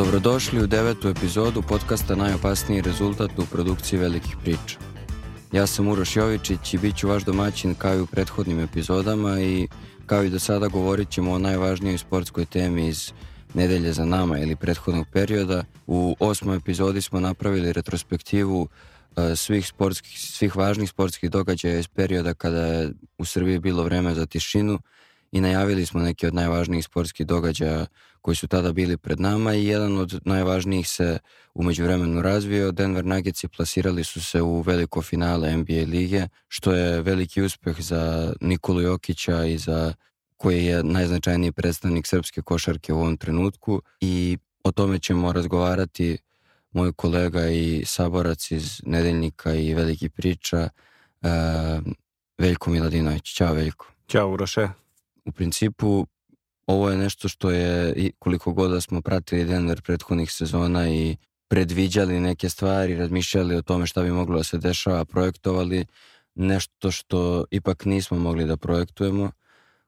Dobrodošli u devetu epizodu podcasta Najopasniji rezultat u produkciji velikih priča. Ja sam Uroš Jovičić i bit ću vaš domaćin kao i u prethodnim epizodama i kao i do sada govorit ćemo o najvažnijoj sportskoj temi iz nedelje za nama ili prethodnog perioda. U osmoj epizodi smo napravili retrospektivu uh, svih, sportskih, svih važnih sportskih događaja iz perioda kada je u Srbiji bilo vreme za tišinu i najavili smo neke od najvažnijih sportskih događaja koji su tada bili pred nama i jedan od najvažnijih se umeđu vremenu razvio. Denver Nuggets plasirali su se u veliko finale NBA lige, što je veliki uspeh za Nikolu Jokića i za koji je najznačajniji predstavnik srpske košarke u ovom trenutku i o tome ćemo razgovarati moj kolega i saborac iz Nedeljnika i Veliki priča uh, Veljko Miladinović. Ćao Veljko. Ćao Uroše. U principu ovo je nešto što je, koliko god da smo pratili Denver prethodnih sezona i predviđali neke stvari, razmišljali o tome šta bi moglo da se dešava, projektovali nešto što ipak nismo mogli da projektujemo.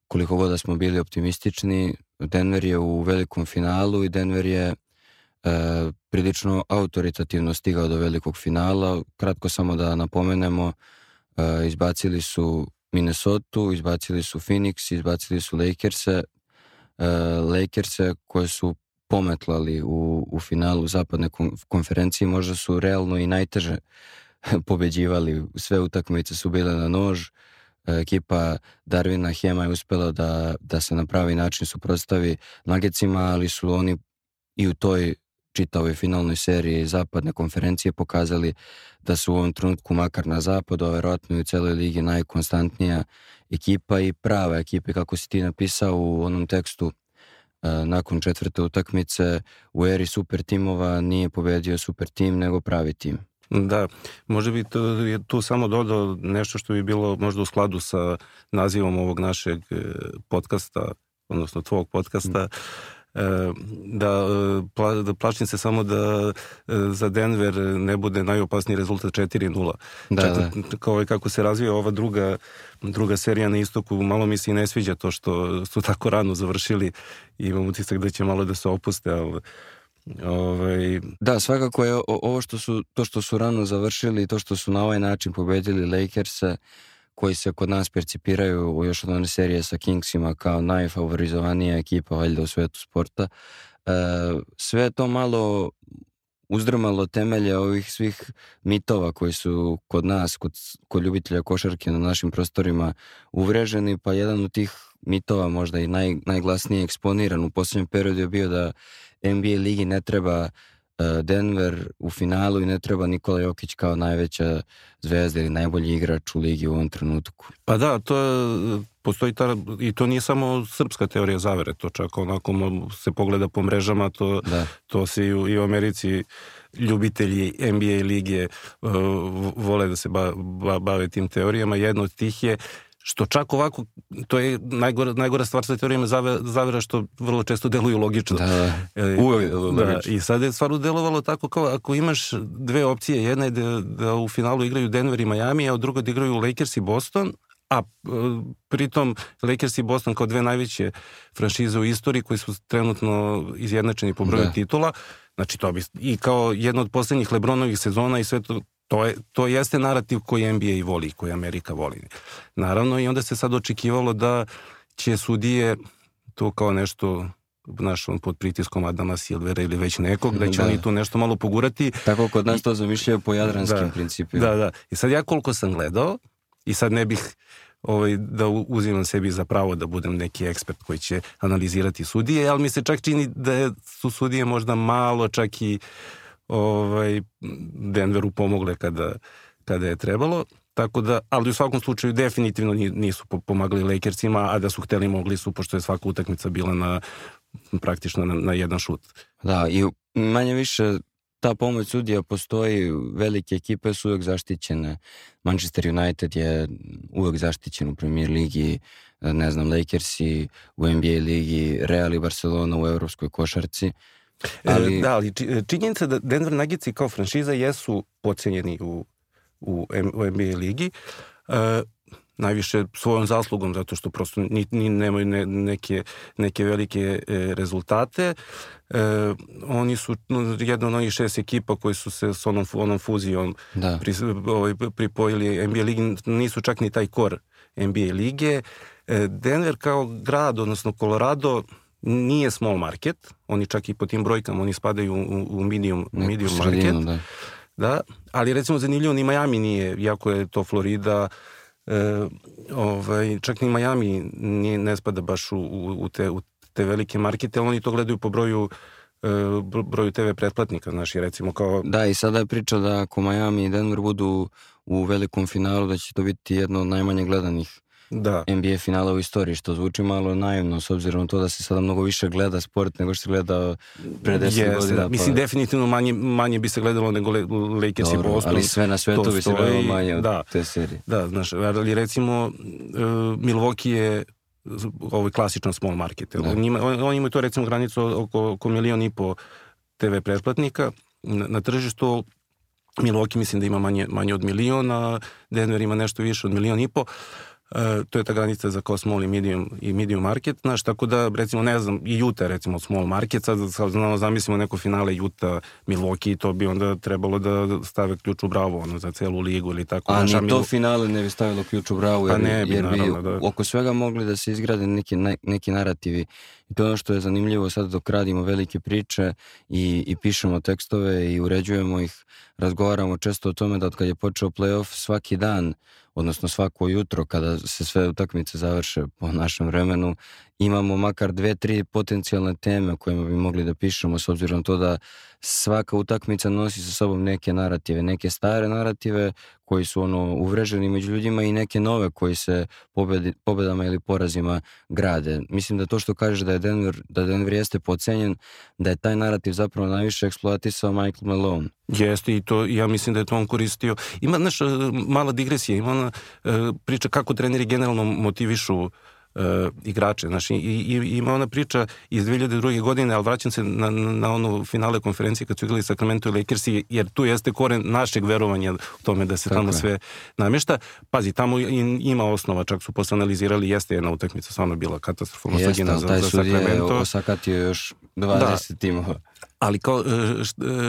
Koliko god da smo bili optimistični, Denver je u velikom finalu i Denver je e, prilično autoritativno stigao do velikog finala. Kratko samo da napomenemo, e, izbacili su Minnesota, izbacili su Phoenix, izbacili su Lakers-e, uh, Lakers-e koje su pometlali u, u finalu zapadne konferencije, možda su realno i najteže pobeđivali. Sve utakmice su bile na nož. E, ekipa Darvina Hema je uspela da, da se na pravi način suprostavi Nagecima, ali su oni i u toj čitavoj finalnoj seriji zapadne konferencije pokazali da su u ovom trenutku makar na zapadu, a verovatno i u celoj ligi najkonstantnija ekipa i prava ekipa kako si ti napisao u onom tekstu e, nakon četvrte utakmice u eri super timova nije pobedio super tim nego pravi tim. Da, može bi to, je tu samo dodao nešto što bi bilo možda u skladu sa nazivom ovog našeg e, podcasta, odnosno tvog podcasta, mm E, da, pla, da plašim se samo da e, za Denver ne bude najopasniji rezultat 4-0. Da, da. Kao i kako se razvija ova druga, druga serija na istoku, malo mi se i ne sviđa to što su tako rano završili i imam utisak da će malo da se opuste, ali Ovaj... Da, svakako je ovo što su, to što su rano završili i to što su na ovaj način pobedili Lakers-a koji se kod nas percipiraju u još od one serije sa Kingsima kao najfavorizovanija ekipa valjda u svetu sporta. E, sve to malo uzdrmalo temelje ovih svih mitova koji su kod nas, kod, kod ljubitelja košarke na našim prostorima uvreženi, pa jedan od tih mitova možda i naj, najglasnije eksponiran u posljednjem periodu je bio da NBA ligi ne treba Denver u finalu i ne treba Nikola Jokić kao najveća zvezda ili najbolji igrač u ligi u ovom trenutku. Pa da, to je, postoji ta, i to nije samo srpska teorija zavere, to čak onako se pogleda po mrežama, to, da. to se i u, i u Americi ljubitelji NBA lige uh, vole da se ba, ba, bave tim teorijama. Jedno od tih je Što čak ovako, to je najgora, najgora stvar sa teorijama zavera što vrlo često deluju logično. Da, e, uvek da, I sad je stvarno delovalo tako kao ako imaš dve opcije, jedna je da, da u finalu igraju Denver i Miami, a druga da igraju Lakers i Boston, a e, pritom Lakers i Boston kao dve najveće franšize u istoriji koji su trenutno izjednačeni po broju da. titula, znači to bi i kao jedna od poslednjih Lebronovih sezona i sve to To, je, to jeste narativ koji NBA voli, koji Amerika voli. Naravno, i onda se sad očekivalo da će sudije to kao nešto naš on pod pritiskom Adama Silvera ili već nekog, da će da. oni tu nešto malo pogurati. Tako kod nas to zamišljaju po jadranskim da, principima. Da, da. I sad ja koliko sam gledao, i sad ne bih ovaj, da uzimam sebi za pravo da budem neki ekspert koji će analizirati sudije, ali mi se čak čini da su sudije možda malo čak i uh, ovaj, Denveru pomogle kada, kada je trebalo. Tako da, ali u svakom slučaju definitivno nisu pomagali Lakersima, a da su hteli mogli su, pošto je svaka utakmica bila na praktično na, na jedan šut. Da, i manje više ta pomoć sudija postoji, velike ekipe su uvek zaštićene. Manchester United je uvek zaštićen u Premier ligi, ne znam, Lakersi u NBA ligi, Real i Barcelona u evropskoj košarci. E, ali... Da, ali činjenica da Denver Nuggets kao franšiza jesu pocenjeni u, u, u NBA ligi. Uh, najviše svojom zaslugom, zato što prosto ni, ni nemaju ne, neke, neke velike e, rezultate. E, oni su no, jedna od onih šest ekipa koji su se s onom, onom fuzijom da. pri, ovaj, pripojili NBA ligi, nisu čak ni taj kor NBA lige. E, Denver kao grad, odnosno Colorado, nije small market, oni čak i po tim brojkama, oni spadaju u, u medium, Neku medium sredinu, market. Da. da. ali recimo zanimljivo ni Miami nije, iako je to Florida, e, ovaj, čak ni Miami nije, ne spada baš u, u, te, u te velike markete, ali oni to gledaju po broju e, broju TV pretplatnika, znaš, recimo kao... Da, i sada je priča da ako Miami i Denver budu u velikom finalu, da će to biti jedno od najmanje gledanih da. NBA finala u istoriji, što zvuči malo naivno, s obzirom na to da se sada mnogo više gleda sport nego što se gleda pre 10 yes, godina. Pa... Mislim, definitivno manje, manje bi se gledalo nego Lakers Dobro, i Boston. Ali sve na svetu bi se gledalo manje od da, te serije. Da, znaš, ali recimo uh, Milwaukee je ovaj klasičan small market. Da. On, ima, on, on ima to recimo granicu oko, oko milion i po TV pretplatnika na, na tržištu Milwaukee mislim da ima manje, manje od miliona, Denver ima nešto više od milion i po. Uh, Uh, to je ta granica za kao small i medium, i medium market, znaš, tako da, recimo, ne znam, i Utah, recimo, small market, sad, sad znamo, zamislimo neko finale Utah, Milwaukee, to bi onda trebalo da stave ključ u bravu, ono, za celu ligu ili tako. A ni to finale ne bi stavilo ključ u bravu, pa jer, pa ne bi, jer bi naravno, da. oko svega mogli da se izgrade neki, neki narativi. I to je ono što je zanimljivo sad dok radimo velike priče i, i pišemo tekstove i uređujemo ih, razgovaramo često o tome da od kad je počeo playoff svaki dan odnosno svako jutro kada se sve utakmice završe po našem vremenu, imamo makar dve, tri potencijalne teme o kojima bi mogli da pišemo s obzirom to da svaka utakmica nosi sa sobom neke narative, neke stare narative koji su ono uvreženi među ljudima i neke nove koji se pobedi, pobedama ili porazima grade. Mislim da to što kažeš da je Denver, da Denver jeste pocenjen, da je taj narativ zapravo najviše eksploatisao Michael Malone. Jeste i to, ja mislim da je to on koristio. Ima, znaš, mala digresija, ima ona uh, priča kako treneri generalno motivišu uh, igrače. Znači, i, i, ima ona priča iz 2002. godine, ali vraćam se na, na onu finale konferencije kad su igrali Sacramento i Lakersi, jer tu jeste koren našeg verovanja u tome da se Tako tamo je. sve namješta. Pazi, tamo ima osnova, čak su posle analizirali, jeste jedna utakmica, stvarno bila katastrofalna jeste, za, taj za Sacramento. Jeste, osakatio još 20 da. timova. Ali kao, e,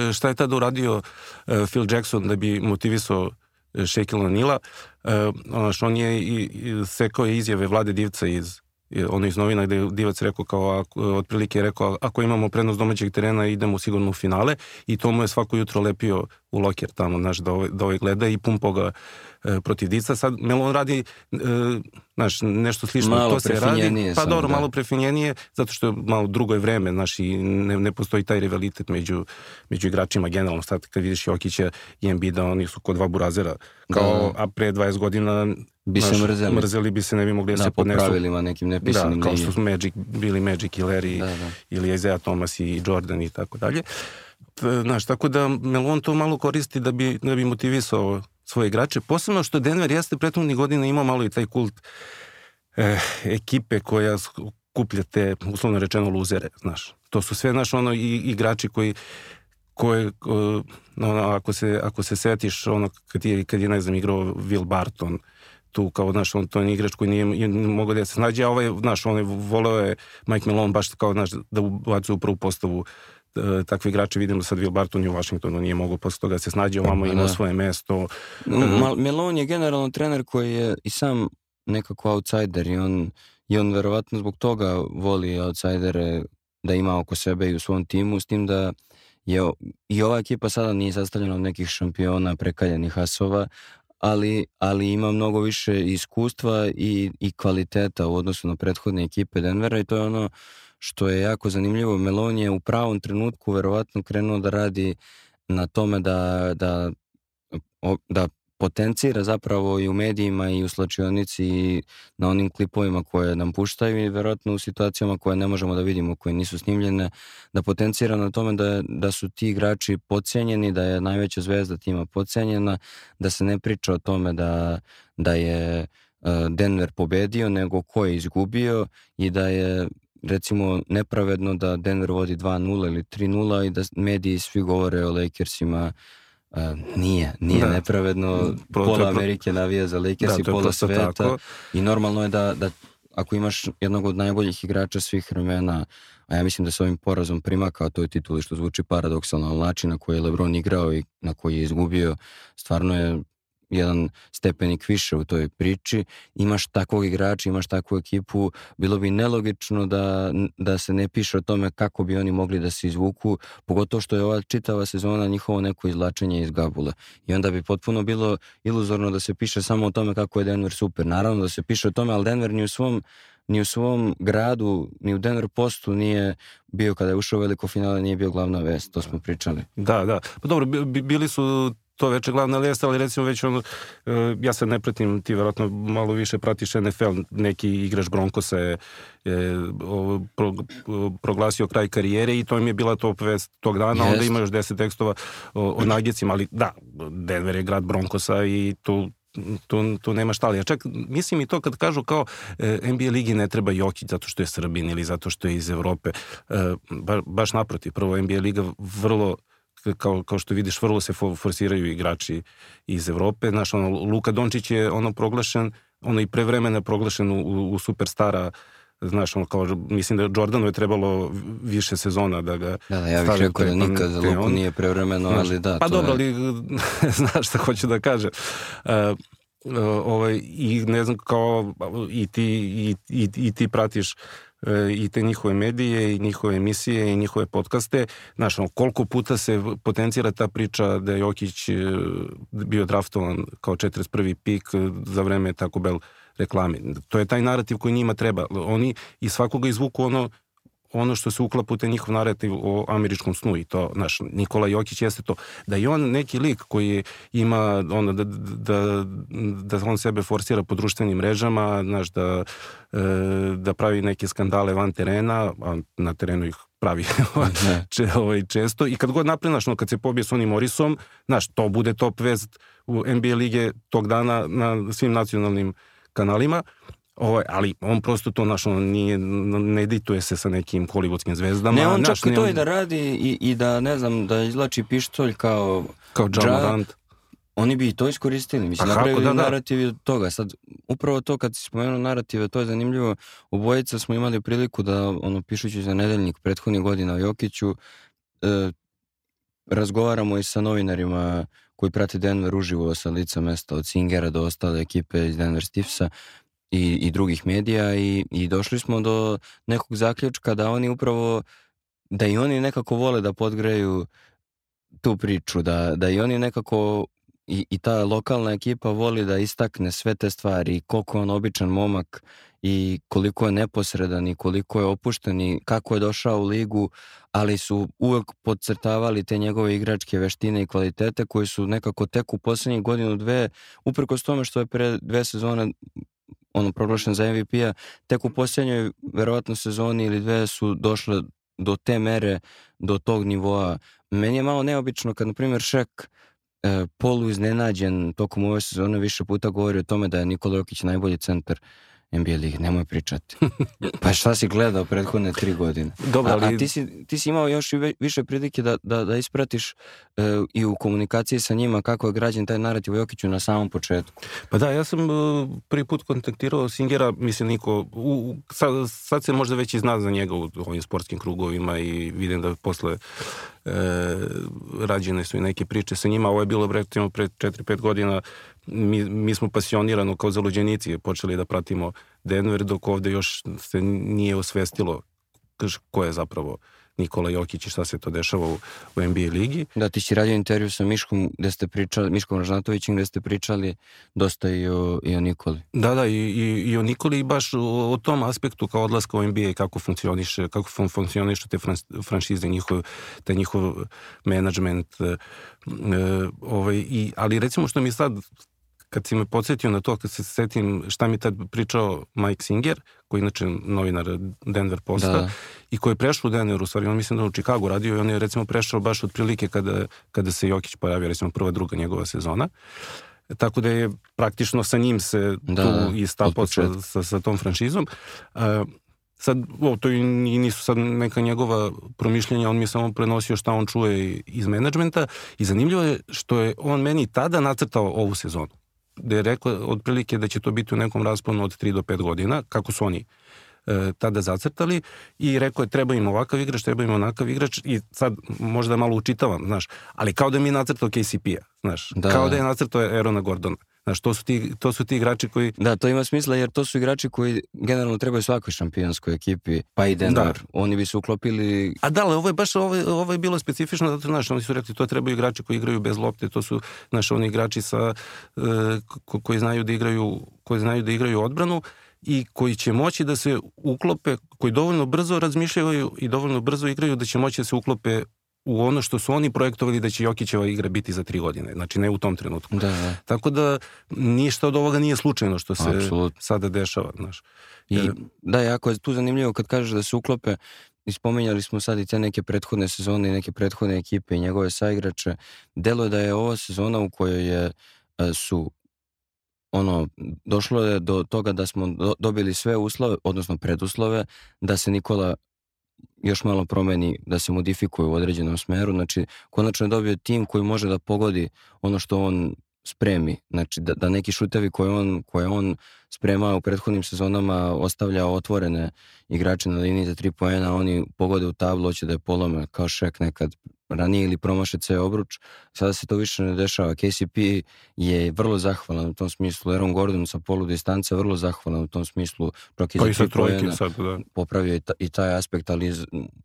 e, šta je tada uradio e, Phil Jackson da bi motivisao Shaquille O'Neal-a, uh, on je i, i sekao je izjave vlade Divca iz ono iz novina gde je Divac rekao kao, otprilike je rekao ako imamo prednost domaćeg terena idemo sigurno u finale i to mu je svako jutro lepio u loker tamo, znaš, da ovaj, da ovaj gleda i pumpo ga e, protiv Dica. Sad Melon radi, e, znaš, nešto slično, malo to se radi. Pa sam, dobro, da. malo prefinjenije, zato što je malo drugo je vreme, znaš, i ne, ne postoji taj rivalitet među, među igračima generalno. Sad kad vidiš Jokića i Embiida, oni su kod dva burazera. Kao, da. a pre 20 godina bi se mrzeli. Mrzeli bi se, ne bi mogli da, da se podnesu. Da, po pravilima nekim nepisanim. Da, kao što su Magic, bili Magic i Larry da, da. ili Isaiah Thomas i Jordan i tako dalje. Znaš, tako da Melon to malo koristi da bi, da bi motivisao svoje igrače. Posebno što Denver jeste prethodnih godina imao malo i taj kult eh, ekipe koja skuplja te, uslovno rečeno, luzere, znaš. To su sve, znaš, ono, i, igrači koji koje, ono, ako se, ako se setiš, ono, kad je, kad je, ne znam, igrao Will Barton, tu kao, znaš, on to je igrač koji nije, nije mogao da se snađe, a ovaj, znaš, on je voleo je Mike Malone baš kao, znaš, da ubacuje u prvu postavu E, takvi igrače vidimo sad Will Barton i u Washingtonu nije mogao posle toga da se snađe ovamo, imao da. svoje mesto. Mal, Melon je generalno trener koji je i sam nekako outsider i on, i on verovatno zbog toga voli outsidere da ima oko sebe i u svom timu, s tim da je i ova ekipa sada nije sastavljena od nekih šampiona, prekaljenih asova, ali, ali ima mnogo više iskustva i, i kvaliteta u odnosu na prethodne ekipe Denvera i to je ono što je jako zanimljivo. Melon je u pravom trenutku verovatno krenuo da radi na tome da, da, da potencira zapravo i u medijima i u slačionici i na onim klipovima koje nam puštaju i verovatno u situacijama koje ne možemo da vidimo, koje nisu snimljene, da potencira na tome da, da su ti igrači pocenjeni, da je najveća zvezda tima pocenjena, da se ne priča o tome da, da je e, Denver pobedio, nego ko je izgubio i da je recimo nepravedno da Denver vodi 2-0 ili 3-0 i da mediji svi govore o Lakersima Uh, nije, nije da. nepravedno. Pro, pola Amerike navija za Lakers da, i pola sveta. Tako. I normalno je da, da ako imaš jednog od najboljih igrača svih vremena, a ja mislim da se ovim porazom primakao toj tituli, što zvuči paradoksalno, ali način na koji je Lebron igrao i na koji je izgubio, stvarno je jedan stepenik više u toj priči, imaš takvog igrača, imaš takvu ekipu, bilo bi nelogično da, da se ne piše o tome kako bi oni mogli da se izvuku, pogotovo što je ova čitava sezona njihovo neko izlačenje iz Gabule. I onda bi potpuno bilo iluzorno da se piše samo o tome kako je Denver super. Naravno da se piše o tome, ali Denver ni u svom ni u svom gradu, ni u Denver Postu nije bio kada je ušao veliko finale, nije bio glavna vest, to smo pričali. Da, da. Pa dobro, bili su to veče glavna vest, ali recimo već ono, e, ja sad ne pratim, ti verovatno malo više pratiš NFL, neki igrač Broncosa je, je pro, proglasio kraj karijere i to im je bila top vest tog dana, Jest. onda ima još deset tekstova o, o nagicima, ali da, Denver je grad Broncosa i tu tu, tu nema šta, ali ja čak mislim i to kad kažu kao e, NBA ligi ne treba Jokić zato što je Srbin ili zato što je iz Evrope, e, ba, baš naprotiv, prvo NBA liga vrlo kao, kao što vidiš, vrlo se forsiraju igrači iz Evrope. Znaš, ono, Luka Dončić je ono proglašen, ono i pre vremena proglašen u, u superstara znaš, ono kao, mislim da Jordanu je trebalo više sezona da ga Da, da, ja bih rekao da nikad za Luku nije prevremeno, znaš, ali da. Pa dobro, je... ali znaš šta hoću da kaže. Uh, uh, ovaj, i ne znam kao i ti, i, i, i ti pratiš i te njihove medije i njihove emisije i njihove podcaste. Znaš, ono, koliko puta se potencira ta priča da je Jokić e, bio draftovan kao 41. pik za vreme Taco Bell reklame. To je taj narativ koji njima treba. Oni i svakoga izvuku ono ono što se uklapa u te njihov narativ o američkom snu i to, znaš, Nikola Jokić jeste to, da i on neki lik koji ima, ono, da, da, da on sebe forsira po društvenim mrežama, znaš, da, e, da pravi neke skandale van terena, a na terenu ih pravi če, ovaj, često. I kad god naprenaš, no, kad se pobije s onim Morisom, znaš, to bude top vest u NBA lige tog dana na svim nacionalnim kanalima, Ovo, ali on prosto to naš, on nije, ne edituje se sa nekim hollywoodskim zvezdama. Ne, on naš, čak i to i da radi i, i da, ne znam, da izlači pištolj kao... Kao Jamorant. Oni bi i to iskoristili, mislim, napravili da, da. narativ od toga. Sad, upravo to kad si spomenuo narative, to je zanimljivo. U Bojica smo imali priliku da, ono, pišući za nedeljnik prethodnih godina o Jokiću, e, razgovaramo i sa novinarima koji prate Denver uživo sa lica mesta od Singera do ostale ekipe iz Denver Stiffsa i, i drugih medija i, i došli smo do nekog zaključka da oni upravo, da i oni nekako vole da podgreju tu priču, da, da i oni nekako i, i ta lokalna ekipa voli da istakne sve te stvari, koliko je on običan momak i koliko je neposredan i koliko je opušten i kako je došao u ligu, ali su uvek podcrtavali te njegove igračke veštine i kvalitete koji su nekako tek u poslednjih godinu dve, uprkos tome što je pre dve sezone ono proglašen za MVP-a, tek u posljednjoj verovatno sezoni ili dve su došle do te mere, do tog nivoa. Meni je malo neobično kad, na primjer, Šek e, polu iznenađen tokom ove sezone više puta govori o tome da je Nikola Jokić najbolji centar NBA lige, nemoj pričati. pa šta si gledao prethodne tri godine? Dobro, ali... a, a ti, si, ti si imao još i više prilike da, da, da ispratiš uh, i u komunikaciji sa njima kako je građen taj narativ Jokiću na samom početku. Pa da, ja sam uh, prvi put kontaktirao Singera, mislim niko, u, u, sad, sad se možda već i zna za njega u ovim sportskim krugovima i vidim da posle e, rađene su i neke priče sa njima. Ovo je bilo recimo pre 4-5 godina mi, mi smo pasionirano kao zaluđenici počeli da pratimo Denver dok ovde još se nije osvestilo ko je zapravo Nikola Jokić i šta se to dešava u, u NBA ligi. Da, ti si radio intervju sa Miškom, gde ste pričali, Miškom Ražnatovićem, gde ste pričali dosta i o, i o Nikoli. Da, da, i, i, i o Nikoli i baš o, o tom aspektu kao odlaska u NBA, kako funkcioniše, kako fun, funkcionišu te fran, franšize, njihov, te njihov management, e, e, ovaj, i, ali recimo što mi sad kad si me podsjetio na to, kad se setim šta mi tad pričao Mike Singer, koji je inače novinar Denver Posta, da. i koji je prešao u Denver, u stvari, on mislim da u Chicago radio i on je recimo prešao baš otprilike kada, kada se Jokić pojavio, recimo prva, druga njegova sezona. Tako da je praktično sa njim se da, tu da, istapao sa, sa, sa tom franšizom. Uh, sad, o, to i nisu sad neka njegova promišljenja, on mi je samo prenosio šta on čuje iz menadžmenta i zanimljivo je što je on meni tada nacrtao ovu sezonu da je rekla otprilike da će to biti u nekom rasponu od 3 do 5 godina, kako su oni e, tada zacrtali i rekao je treba im ovakav igrač, treba im onakav igrač i sad možda malo učitavam, znaš, ali kao da mi je nacrtao KCP-a, znaš, da. kao da je nacrtao Erona Gordona. Znaš, to su, ti, to su ti igrači koji... Da, to ima smisla jer to su igrači koji generalno trebaju svakoj šampionskoj ekipi, pa i Denver. Da. Oni bi se uklopili... A da, ali ovo je baš ovo, je, ovo je bilo specifično, zato, znaš, oni su rekli to trebaju igrači koji igraju bez lopte, to su, znaš, oni igrači sa, uh, ko, koji znaju da igraju koji znaju da igraju odbranu i koji će moći da se uklope, koji dovoljno brzo razmišljaju i dovoljno brzo igraju da će moći da se uklope u ono što su oni projektovali da će Jokićeva igra biti za tri godine, znači ne u tom trenutku. Da, da. Tako da ništa od ovoga nije slučajno što se Absolut. sada dešava. Znaš. I, e, da, jako je tu zanimljivo kad kažeš da se uklope, ispomenjali smo sad i te neke prethodne sezone i neke prethodne ekipe i njegove saigrače. Delo je da je ova sezona u kojoj je, e, su ono, došlo je do toga da smo do, dobili sve uslove, odnosno preduslove, da se Nikola još malo promeni, da se modifikuje u određenom smeru, znači konačno je dobio tim koji može da pogodi ono što on spremi, znači da, da neki šutevi koje on, koje on spremao u prethodnim sezonama ostavlja otvorene igrače na liniji za tri poena, oni pogode u tablu, hoće da je polome kao šek nekad ranije ili promaše ceo obruč. Sada se to više ne dešava. KCP je vrlo zahvalan u tom smislu. Aaron Gordon sa polu distance vrlo zahvalan u tom smislu. Čak i pa i sa trojke sad, da. Popravio i, ta, i taj aspekt, ali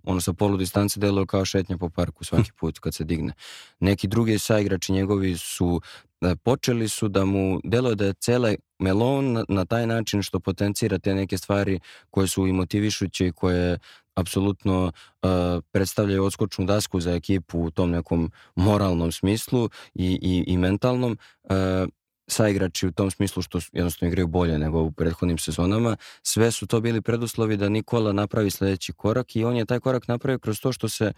ono sa polu distance deluje kao šetnja po parku svaki put kad se digne. Neki drugi saigrači njegovi su da počeli su da mu deluje da je cele melon na, na taj način što potencira te neke stvari koje su i motivišuće i koje apsolutno uh, predstavljaju odskočnu dasku za ekipu u tom nekom moralnom smislu i, i, i mentalnom. Uh, saigrači u tom smislu što jednostavno igraju bolje nego u prethodnim sezonama. Sve su to bili preduslovi da Nikola napravi sledeći korak i on je taj korak napravio kroz to što se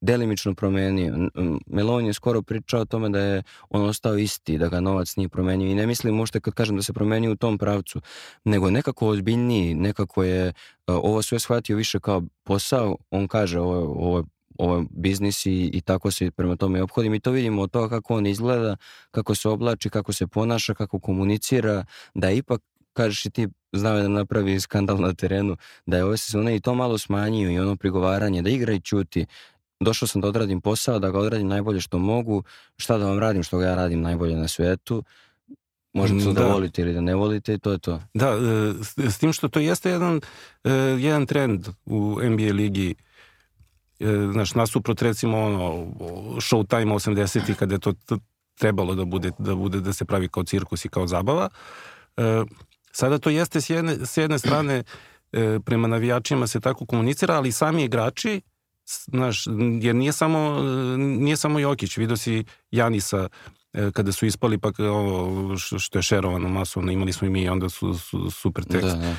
delimično promenio. Melon je skoro pričao o tome da je on ostao isti, da ga novac nije promenio. I ne mislim možete kad kažem da se promenio u tom pravcu, nego nekako ozbiljniji, nekako je ovo sve shvatio više kao posao, on kaže ovo, ovo ovo je biznis i, i tako se prema tome obhodim. I to vidimo od toga kako on izgleda, kako se oblači, kako se ponaša, kako komunicira, da ipak kažeš i ti znao da napravi skandal na terenu, da je ove sezone i to malo smanjio i ono prigovaranje, da igra i čuti, došao sam da odradim posao, da ga odradim najbolje što mogu, šta da vam radim što ga ja radim najbolje na svetu, možete to da, da volite ili da ne volite i to je to. Da, e, s tim što to jeste jedan, e, jedan trend u NBA ligi, e, znaš, nasuprot recimo ono, Showtime 80 kada je to trebalo da bude, da bude, da se pravi kao cirkus i kao zabava. Sada to jeste s jedne, s jedne strane prema navijačima se tako komunicira, ali sami igrači znaš, jer nije samo, nije samo Jokić, vidio si Janisa e, kada su ispali pa ovo što je šerovano masovno, imali smo i mi onda su, su super tekst. da, da.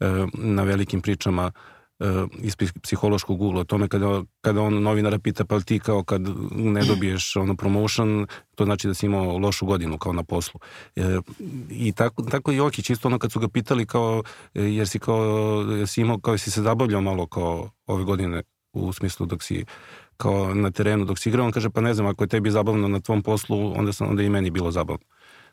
E, na velikim pričama e, iz psihološkog ugla o tome kada, kada on novinara pita pa ti kao kad ne dobiješ ono promotion to znači da si imao lošu godinu kao na poslu. I tako, tako i Jokić isto ono kad su ga pitali kao jer si kao jer si imao kao si se zabavljao malo kao ove godine u smislu dok si kao na terenu dok si igrao, on kaže pa ne znam ako je tebi zabavno na tvom poslu, onda sam onda i meni bilo zabavno.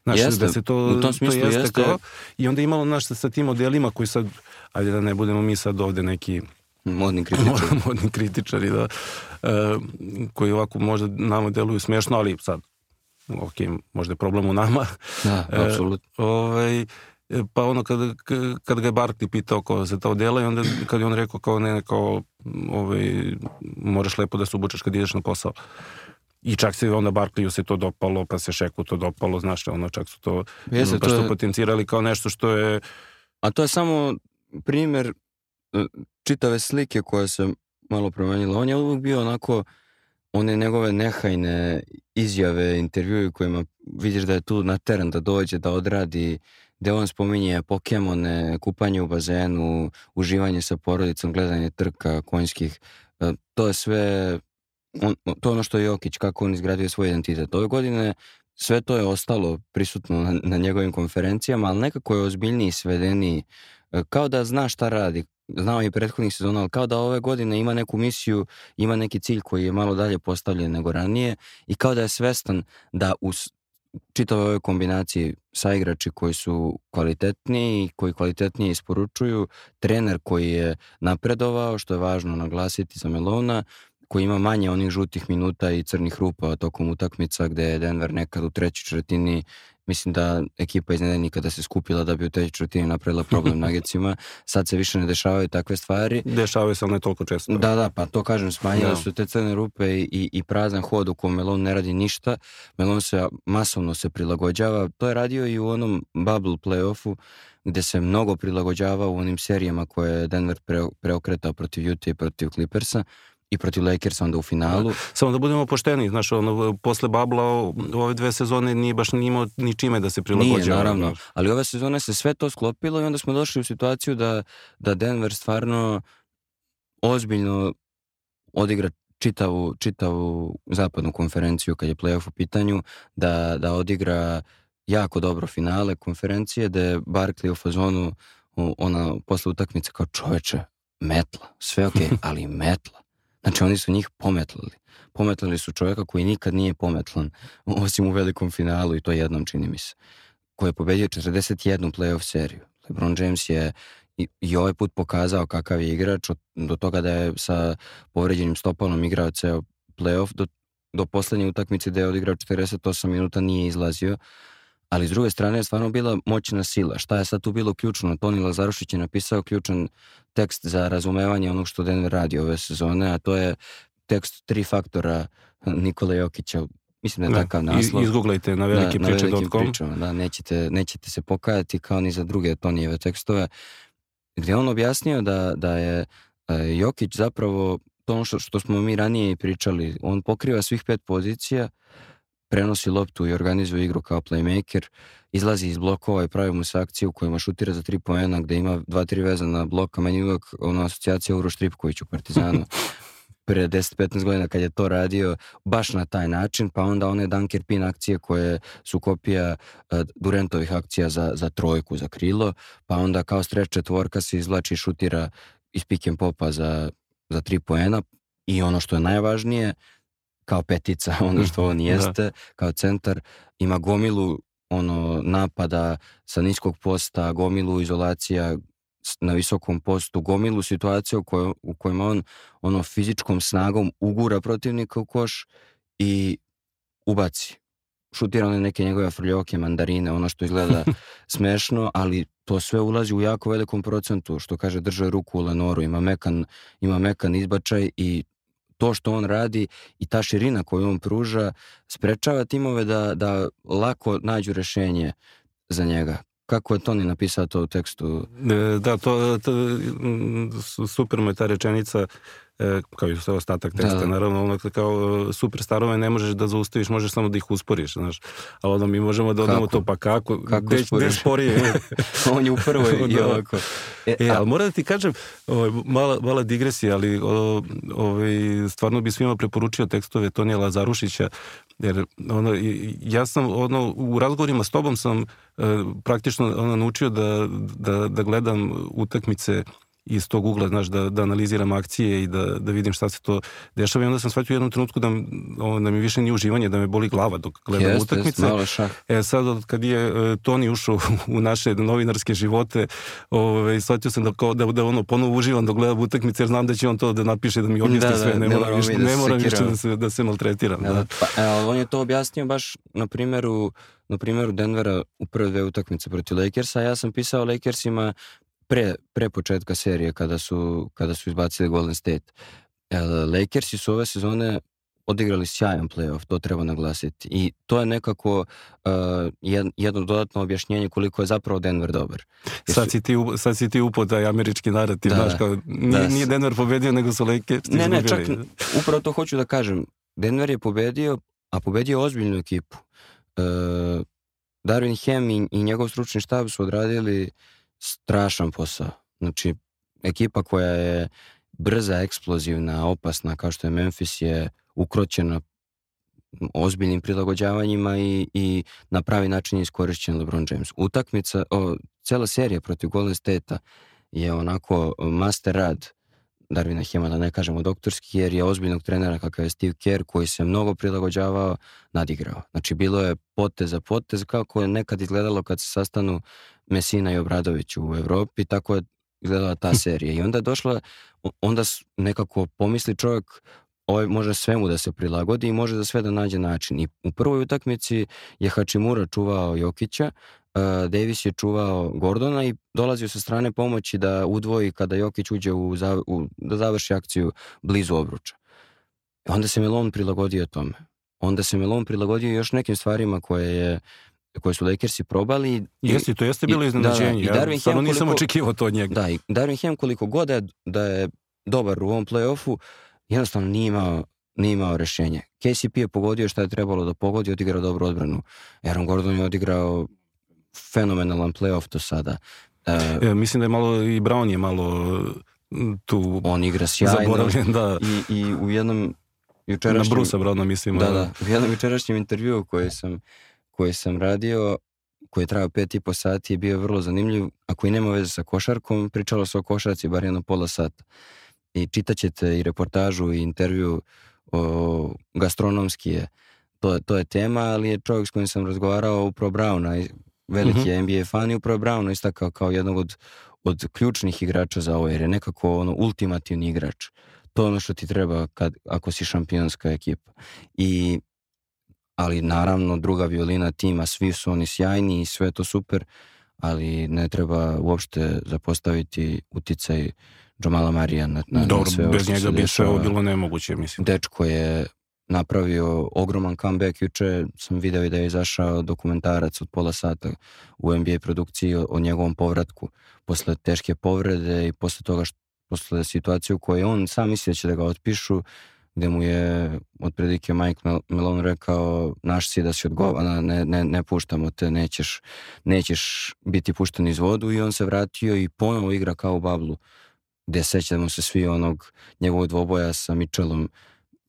Znaš, jeste, da se to, u tom smislu to jeste, jeste. Kao, I onda imalo naš sa tim modelima koji sad, ajde da ne budemo mi sad ovde neki modni kritičari, modni kritičari da, uh, koji ovako možda nama deluju smešno, ali sad ok, možda je problem u nama. Da, apsolutno. Uh, ovaj, E, pa ono kad, kad ga je Barkley pitao kao za to dela i onda kad je on rekao kao ne, kao ovaj, moraš lepo da se obučeš kad ideš na posao. I čak se onda Barkleyu se to dopalo, pa se Šeku to dopalo, znaš, ono čak su to, Jeste, pa to je... potencirali kao nešto što je... A to je samo primer e, čitave slike koja se malo promenila. On je uvijek bio onako one njegove nehajne izjave, intervjue kojima vidiš da je tu na teren da dođe, da odradi, gde on spominje Pokemone, kupanje u bazenu, uživanje sa porodicom, gledanje trka konjskih, e, to je sve, on, to je ono što je Jokić, kako on izgradio svoj identitet. Ove godine sve to je ostalo prisutno na, na njegovim konferencijama, ali nekako je ozbiljniji, svedeniji, e, kao da zna šta radi, znao i prethodnih sezona, ali kao da ove godine ima neku misiju, ima neki cilj koji je malo dalje postavljen nego ranije i kao da je svestan da u čitave kombinacije sa igrači koji su kvalitetniji, koji kvalitetnije isporučuju, trener koji je napredovao, što je važno naglasiti za Melona, koji ima manje onih žutih minuta i crnih rupa tokom utakmica gde je Denver nekad u trećoj četvrtini mislim da ekipa iz Nedeljnika da se skupila da bi u trećoj četvrtini napravila problem Nuggetsima. Sad se više ne dešavaju takve stvari. Dešavaju se, ali ne toliko često. Da, da, pa to kažem, smanjile da. su te crne rupe i, i prazan hod u kojem Melon ne radi ništa. Melon se masovno se prilagođava. To je radio i u onom bubble playoffu gde se mnogo prilagođava u onim serijama koje je Denver preokretao protiv Utah i protiv Clippersa i protiv Lakersa onda u finalu. Da. Samo da budemo pošteni, znaš, ono, posle Babla ove dve sezone nije baš ni imao ni čime da se prilagođava. Nije, naravno, ali ove sezone se sve to sklopilo i onda smo došli u situaciju da, da Denver stvarno ozbiljno odigra čitavu, čitavu zapadnu konferenciju kad je playoff u pitanju, da, da odigra jako dobro finale konferencije, da je Barkley u fazonu ona posle utakmice kao čoveče, metla, sve ok, ali metla. Znači oni su njih pometlali. Pometlali su čovjeka koji nikad nije pometlan, osim u velikom finalu i to jednom čini mi se, koji je pobedio 41 playoff seriju. LeBron James je i, i ovaj put pokazao kakav je igrač od, do toga da je sa povređenim stopalom igrao ceo playoff do, do poslednje utakmice da je odigrao 48 minuta nije izlazio ali s druge strane je stvarno bila moćna sila. Šta je sad tu bilo ključno? Toni Lazarušić je napisao ključan tekst za razumevanje onog što Denver radi ove sezone, a to je tekst tri faktora Nikola Jokića. Mislim da je da, takav naslov. Izgooglajte na velike da, priče.com. Da, nećete, nećete se pokajati kao ni za druge Tonijeve tekstove, gdje on objasnio da, da je e, Jokić zapravo to ono što, što smo mi ranije i pričali, on pokriva svih pet pozicija, prenosi loptu i organizuje igru kao playmaker, izlazi iz blokova i pravi mu se akcije u kojima šutira za tri poena gde ima dva, tri veza na blok, a meni uvek ono asocijacija Uroš Tripković u Partizanu. Pre 10-15 godina kad je to radio baš na taj način, pa onda one Dunker Pin akcije koje su kopija uh, Durentovih akcija za, za trojku, za krilo, pa onda kao stretch četvorka se izvlači i šutira iz pick and popa za, za tri poena. I ono što je najvažnije, kao petica, ono što on da. jeste, da. kao centar, ima gomilu ono napada sa niskog posta, gomilu izolacija na visokom postu, gomilu situacija u, kojoj, u kojima on ono fizičkom snagom ugura protivnika u koš i ubaci. Šutira one neke njegove frljoke, mandarine, ono što izgleda smešno, ali to sve ulazi u jako velikom procentu, što kaže drže ruku u Lenoru, ima mekan, ima mekan izbačaj i to što on radi i ta širina koju on pruža sprečava timove da, da lako nađu rešenje za njega. Kako je Toni napisao to u tekstu? E, da, to, to super mu je ta rečenica kao i sve ostatak teksta, da. naravno, ono kao e, superstarove ne možeš da zaustaviš, možeš samo da ih usporiš, znaš. Ali ono, mi možemo da odemo to, pa kako? Kako gde, gde sporije? On je u prvoj i da. ovako. E, e, ali moram da ti kažem, ovaj, mala, mala digresija, ali o, ovaj, stvarno bi svima preporučio tekstove Tonija Lazarušića, jer ono, ja sam ono, u razgovorima s tobom sam uh, praktično ono, naučio da, da, da gledam utakmice iz tog ugla, znaš, da, da analiziram akcije i da, da vidim šta se to dešava i onda sam shvatio u jednom trenutku da, o, da mi više nije uživanje, da me boli glava dok gledam jest, utakmice. Jest, e sad, od kad je uh, Toni ušao u naše novinarske živote, ove, shvatio sam da, kao, da, da ono ponovo uživam dok gledam utakmice, jer znam da će on to da napiše, da mi objasni da, sve, da, ne, ne moram više, da ne moram više da se, da se maltretiram. Da, da. Pa, evo, on je to objasnio baš na primjeru na primjeru Denvera u prve dve utakmice protiv Lakersa, ja sam pisao Lakersima pre, pre početka serije kada su, kada su izbacili Golden State. Lakersi su ove sezone odigrali sjajan playoff, to treba naglasiti. I to je nekako uh, jedno dodatno objašnjenje koliko je zapravo Denver dobar. Jer sad, si ti, sad si ti upo taj američki narativ, da, znaš, kao, nije, da, nije Denver pobedio, nego su Lakers Ne, ne, čak upravo to hoću da kažem. Denver je pobedio, a pobedio ozbiljnu ekipu. E, Darwin Ham i, i njegov stručni štab su odradili strašan posao. Znači, ekipa koja je brza, eksplozivna, opasna kao što je Memphis je ukroćena ozbiljnim prilagođavanjima i, i na pravi način je iskorišćen LeBron James. Utakmica, o, cela serija protiv Golden State-a je onako master rad Darvina Hema, da ne kažemo doktorski, jer je ozbiljnog trenera kakav je Steve Kerr, koji se mnogo prilagođavao, nadigrao. Znači, bilo je potez za potez, kako je nekad izgledalo kad se sastanu Mesina i Obradović u Evropi, tako je izgledala ta serija. I onda je došla, onda nekako pomisli čovjek, ovaj može svemu da se prilagodi i može za sve da nađe način. I u prvoj utakmici je Hačimura čuvao Jokića, uh, Davis je čuvao Gordona i dolazio sa strane pomoći da udvoji kada Jokić uđe u, u da završi akciju blizu obruča. Onda se Melon prilagodio tome. Onda se Melon prilagodio još nekim stvarima koje je koje su Lakersi probali. Jeste, to jeste bilo iznenađenje. Da, da, ja stvarno nisam očekivao to od njega. Da, i Darvin Ham koliko god da je, da je dobar u ovom play-offu, jednostavno nije imao, nije imao rešenje. KCP je pogodio šta je trebalo da pogodi, odigrao dobru odbranu. Aaron Gordon je odigrao fenomenalan playoff do sada. Uh, ja, mislim da je malo i Brown je malo tu on igra sjajno da. i, i u jednom jučerašnjem... Na Brusa Browna mislim. Da, da. U jednom jučerašnjem intervjuu koji sam, koji sam radio koji je trajao pet i po sati je bio vrlo zanimljiv. Ako i nema veze sa košarkom, pričalo se o košarci bar jedno pola sata i čitaćete i reportažu i intervju o, gastronomski je to, to je tema, ali je čovjek s kojim sam razgovarao upravo Browna, veliki uh mhm. -huh. NBA fan i upravo Browna istakao kao jednog od, od ključnih igrača za ovo, jer je nekako ono ultimativni igrač. To je ono što ti treba kad, ako si šampionska ekipa. I, ali naravno druga violina tima, svi su oni sjajni i sve to super, ali ne treba uopšte zapostaviti uticaj Džamala Marija na, na, Dobro, na sve bez njega bi sve ovo bilo nemoguće, mislim. Dečko je napravio ogroman comeback. Juče sam video i da je izašao dokumentarac od pola sata u NBA produkciji o, o njegovom povratku posle teške povrede i posle toga što posle situacije u kojoj on sam misli da će da ga otpišu, gde mu je otprilike Mike Melon rekao naš si da si odgovana, ne, ne, ne puštamo te, nećeš, nećeš biti pušten iz vodu. I on se vratio i ponovo igra kao u bablu gde sećamo se svi onog njegovog dvoboja sa Mitchellom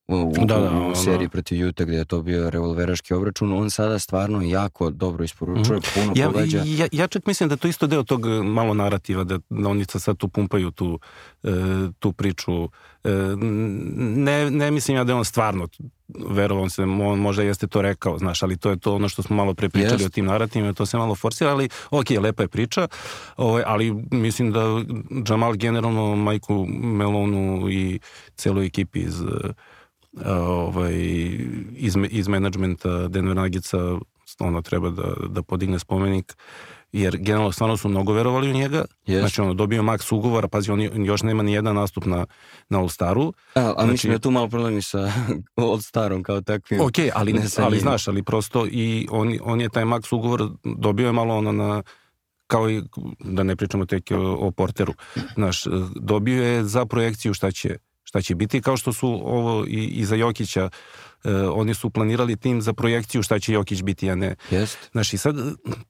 u, da, da, u seriji da. protiv Juta gde je to bio revolveraški obračun, on sada stvarno jako dobro isporučuje, mm puno ja, pogađa. Ja, ja čak mislim da to isto deo tog e, malo narativa, da, da oni sad tu pumpaju tu, e, tu priču. E, ne, ne mislim ja da je on stvarno verovam se, on možda jeste to rekao, znaš, ali to je to ono što smo malo prepričali yes. o tim narativima, to se malo forsira, ali ok, lepa je priča, ovaj, ali mislim da Jamal generalno Majku Melonu i celoj ekipi iz ovaj, iz, iz menadžmenta Denver Nuggetsa ono treba da, da podigne spomenik jer generalno stvarno su mnogo verovali u njega. Yes. Znači ono, dobio maks ugovora, pazi, on još nema ni jedan nastup na, na All-Staru. A, a znači, mislim da tu malo problemi sa All-Starom kao takvim. Ok, ali, ne ali znaš, ali prosto i on, on je taj maks ugovor dobio je malo ono na kao i, da ne pričamo tek o, o Porteru, znaš, dobio je za projekciju šta će šta će biti, kao što su ovo i, i za Jokića, e, oni su planirali tim za projekciju šta će Jokić biti, a ne. Jest. Znaš, i sad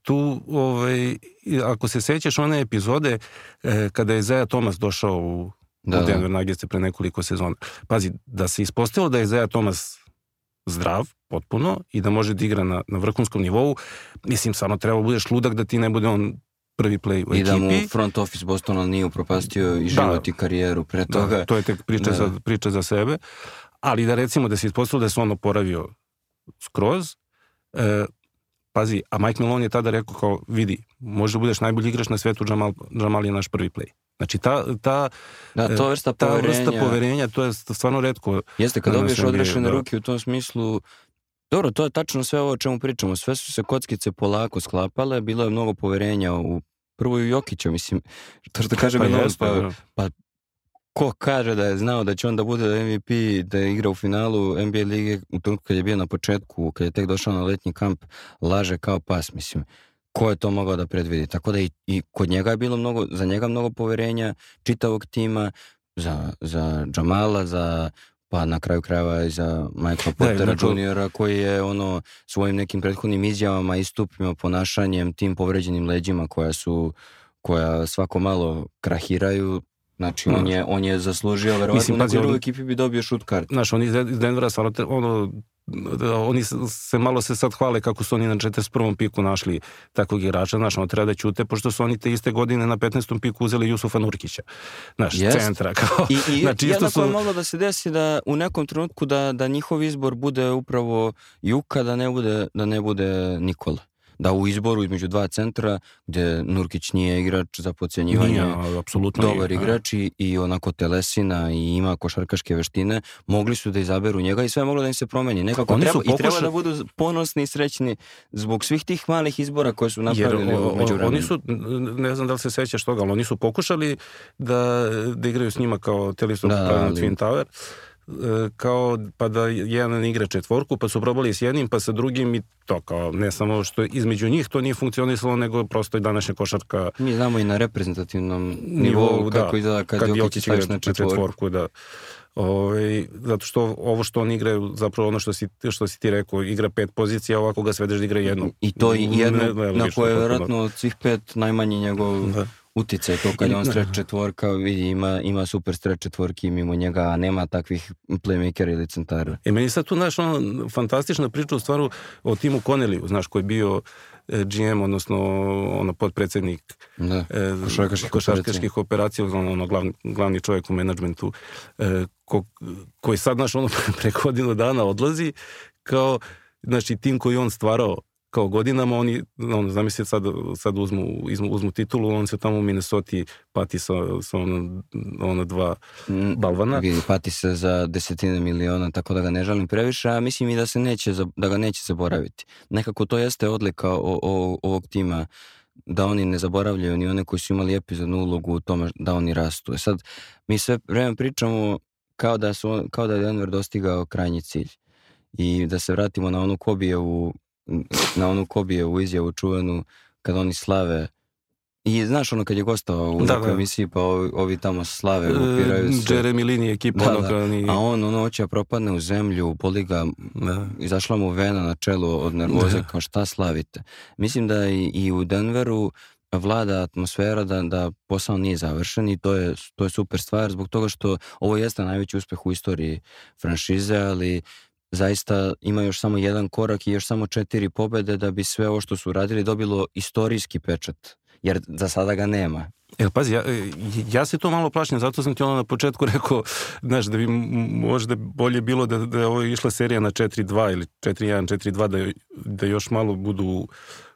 tu, ovaj, ako se sećaš one epizode e, kada je Zaja Thomas došao u, da, u da. Denver Nuggets pre nekoliko sezona. Pazi, da se ispostavilo da je Zaja Thomas zdrav, potpuno, i da može da igra na, na vrhunskom nivou, mislim, samo treba budeš ludak da ti ne bude on prvi play u I ekipi. I da mu front office Bostona nije upropastio i da. život da, i karijeru pre da, toga. Da, to je tek priča, da. za, priča za sebe. Ali da recimo da se ispostavilo da se on oporavio skroz, e, pazi, a Mike Malone je tada rekao kao, vidi, možda budeš najbolji igrač na svetu, Jamal, Jamal je naš prvi play. Znači ta, ta, da, to vrsta, ta poverenja, vrsta poverenja, to je stvarno redko. Jeste, kad dobiješ odrešene da. ruke u tom smislu, dobro, to je tačno sve ovo o čemu pričamo. Sve su se kockice polako sklapale, bilo je mnogo poverenja u prvo i Jokića, mislim, to što kaže pa, Milan, pa, da. pa ko kaže da je znao da će on da bude MVP, da je igrao u finalu NBA lige u tom kad je bio na početku, kad je tek došao na letnji kamp, laže kao pas, mislim. Ko je to mogao da predvidi? Tako da i, i kod njega je bilo mnogo, za njega mnogo poverenja čitavog tima, za, za Džamala, za pa na kraju krajeva i za Michaela Portera da, juniora koji je ono svojim nekim prethodnim izjavama, istupima, ponašanjem, tim povređenim leđima koja su koja svako malo krahiraju, Znači, on je, on je zaslužio, verovatno, Mislim, na drugoj ekipi bi dobio šut kart. Znaš, oni iz Denvera stvarno, ono, da, oni se malo se sad hvale kako su oni na 41. piku našli takvog igrača, znaš, ono treba da ćute, pošto su oni te iste godine na 15. piku uzeli Jusufa Nurkića, znaš, Jest. centra. Kao, I, i znači, jednako su... je moglo da se desi da u nekom trenutku da, da njihov izbor bude upravo Juka, da ne bude, da ne bude Nikola da u izboru između dva centra gde Nurkić nije igrač za pocijenjivanje apsolutno dobar nije, igrač i, i onako telesina i ima košarkaške veštine mogli su da izaberu njega i sve je moglo da im se promeni nekako Oni treba, pokuša... i treba da budu ponosni i srećni zbog svih tih malih izbora koje su napravili Jer, o, vremenu. Oni su, ne znam da li se sećaš toga, ali oni su pokušali da, da igraju s njima kao Telisom da, ali... Twin Tower kao pa da jedan igra četvorku, pa su probali s jednim, pa sa drugim i to kao ne samo što između njih to nije funkcionisalo, nego prosto i današnja košarka. Mi znamo i na reprezentativnom nivou kako da, izgleda kad, kad Jokić igra na četvorku. četvorku da. Ove, ovaj, zato što ovo što on igra, zapravo ono što si, što si ti rekao, igra pet pozicija, ovako ga svedeš da igra jednu. I to i jednu, ne, ne, na koje je vjerojatno od svih pet najmanji njegov da uticaj to kad on stretch četvorka, vidi, ima, ima super stretch četvorki mimo njega, a nema takvih playmakera ili centara. E, meni sad tu, znaš, ono, fantastična priča u stvaru o Timu Connelliju, znaš, koji je bio e, GM, odnosno ono podpredsednik da, e, košarkaških, košarkaških operacija, ono, ono glavni, glavni čovjek u menadžmentu, e, ko, koji sad, znaš, ono, preko godinu dana odlazi, kao, znači, tim koji on stvarao kao godinama, oni, ono, zamisli sad, sad uzmu, uzmu, uzmu titulu, on se tamo u Minnesota pati sa, sa ono, ono dva mm, balvana. Vidi, pati se za desetine miliona, tako da ga ne žalim previše, a mislim i da, se neće, da ga neće zaboraviti. Nekako to jeste odlika o, o, ovog tima, da oni ne zaboravljaju ni one koji su imali epizodnu ulogu u tome da oni rastu. E sad, mi sve vreme pričamo kao da, su, kao da je Denver dostigao krajnji cilj. I da se vratimo na onu Kobijevu na onu Kobije u izjavu čuvenu kad oni slave i znaš ono kad je gostao u da, nekoj da. emisiji pa ovi, ovi tamo slave upiraju se. Jeremy Lini ekipa da, da. Ni... A on ono hoće da propadne u zemlju, boli ga, da. izašla mu vena na čelu od nervoze, da. kao šta slavite. Mislim da i, i u Denveru vlada atmosfera da, da posao nije završen i to je, to je super stvar zbog toga što ovo jeste najveći uspeh u istoriji franšize, ali zaista ima još samo jedan korak i još samo četiri pobede da bi sve ovo što su radili dobilo istorijski pečat, jer za sada ga nema. Jel, pazi, ja, ja se to malo plašim, zato sam ti ono na početku rekao, znaš, da bi možda bolje bilo da, da je ovo išla serija na 4-2 ili 4-1, 4-2, da, da još malo budu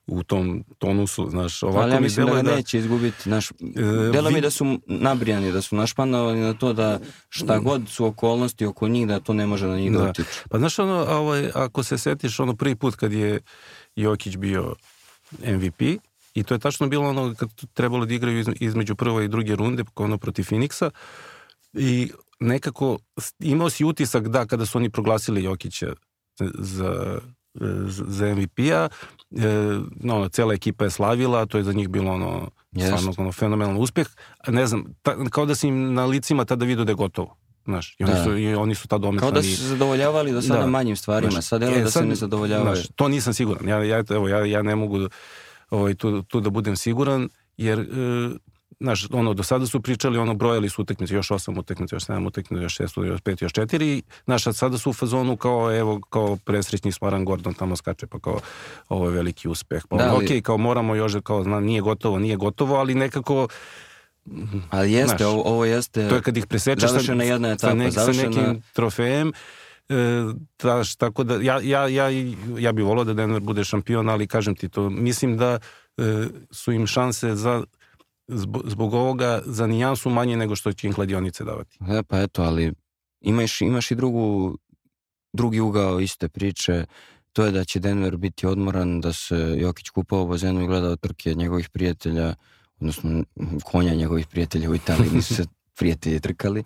u tom tonusu, znaš, ovako Ali ja mislim da ga da... neće izgubiti, naš, e, delo vi... mi da su nabrijani, da su našpanovani na to da šta god su okolnosti oko njih, da to ne može na njih da, da utiče. Pa znaš, ono, ovaj, ako se setiš, ono prvi put kad je Jokić bio MVP, i to je tačno bilo ono kad trebalo da igraju između prve i druge runde, ono protiv Phoenixa, i nekako imao si utisak da kada su oni proglasili Jokića za za MVP-a. E, no, cela ekipa je slavila, to je za njih bilo ono, yes. stvarno ono, fenomenalan uspeh. Ne znam, ta, kao da se im na licima tada vidio da je gotovo. Znaš, i oni, da. su, i oni su tada omicani. Kao da su se zadovoljavali do sada da. manjim stvarima, znaš, sad je e, da sad, se ne zadovoljavaju. Znaš, to nisam siguran. Ja, ja, evo, ja, ja ne mogu ovaj, tu, tu da budem siguran, jer e, znaš, ono, do sada su pričali, ono, brojali su utekmice, još osam utekmice, još sedam utekmice, još šest, još pet, još četiri, znaš, a sada su u fazonu kao, evo, kao presrećni Smaran Gordon tamo skače, pa kao, ovo je veliki uspeh. Pa, da, ali... ok, kao moramo još, kao, zna, nije gotovo, nije gotovo, ali nekako, Ali jeste, znaš, ovo, ovo jeste to je kad ih presečeš završena jedna etapa, sa, nek, završena... sa nekim trofejem, E, traš, tako da ja, ja, ja, ja bih volao da Denver bude šampion, ali kažem ti to, mislim da e, su im šanse za zbog, zbog ovoga za nijansu manje nego što će im kladionice davati. E, pa eto, ali imaš, imaš i drugu, drugi ugao iste priče, to je da će Denver biti odmoran, da se Jokić kupao u bazenu i gledao trke njegovih prijatelja, odnosno konja njegovih prijatelja u Italiji, nisu se prijatelji trkali,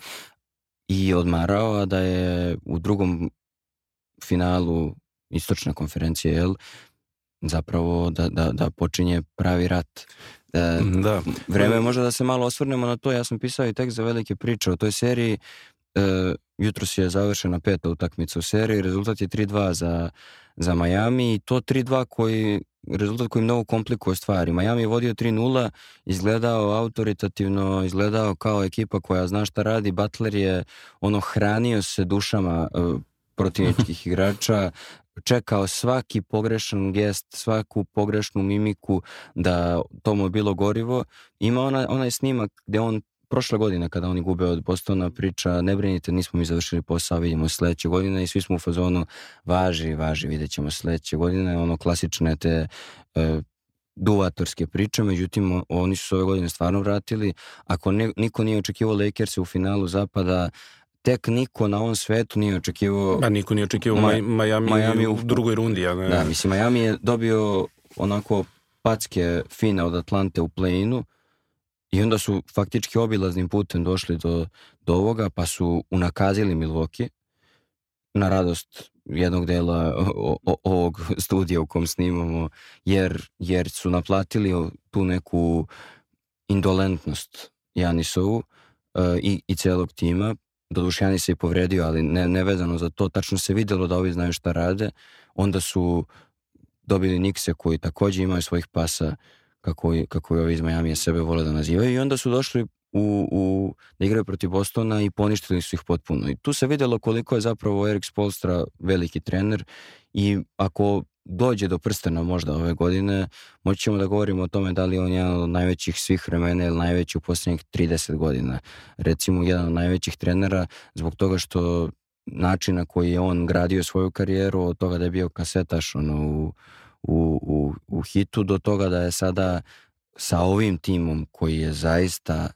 i odmarao, a da je u drugom finalu istočne konferencije, jel, zapravo da, da, da počinje pravi rat. Da, da. Vreme je možda da se malo osvrnemo na to. Ja sam pisao i tekst za velike priče o toj seriji. E, jutros je završena peta utakmica u seriji, rezultat je 3-2 za, za Miami i to 3-2 koji rezultat koji mnogo komplikuje stvari. Miami je vodio 3-0, izgledao autoritativno, izgledao kao ekipa koja zna šta radi. Butler je ono hranio se dušama uh, protivničkih igrača, čekao svaki pogrešan gest, svaku pogrešnu mimiku da to mu je bilo gorivo. Ima ona, onaj snimak gde on prošle godine kada oni gube od Bostona priča ne brinite, nismo mi završili posao, vidimo sledeće godine i svi smo u fazonu važi, važi, vidjet ćemo sledeće godine, ono klasične te e, duvatorske priče, međutim oni su se ove godine stvarno vratili. Ako ne, niko nije očekivao Lakers u finalu zapada, tek niko na ovom svetu nije očekivao... A niko nije očekivao Ma, Miami, Miami u drugoj rundi. Ja ne. Da, mislim, Miami je dobio onako packe fine od Atlante u play-inu, I onda su faktički obilaznim putem došli do, do ovoga, pa su unakazili Milwaukee na radost jednog dela o, o, ovog studija u kom snimamo, jer, jer su naplatili tu neku indolentnost Janisovu uh, i, i celog tima. Doduše Janis se i povredio, ali ne, nevezano za to. Tačno se videlo da ovi znaju šta rade. Onda su dobili Nikse koji takođe imaju svojih pasa kako, kako je ovi iz Majamija sebe vole da nazivaju i onda su došli u, u, da igraju protiv Bostona i poništili su ih potpuno. I tu se videlo koliko je zapravo Erik Spolstra veliki trener i ako dođe do prstena možda ove godine, moći ćemo da govorimo o tome da li on jedan od najvećih svih vremena ili najveći u poslednjih 30 godina. Recimo jedan od najvećih trenera zbog toga što način na koji je on gradio svoju karijeru, od toga da je bio kasetaš ono, u, u, u, u hitu do toga da je sada sa ovim timom koji je zaista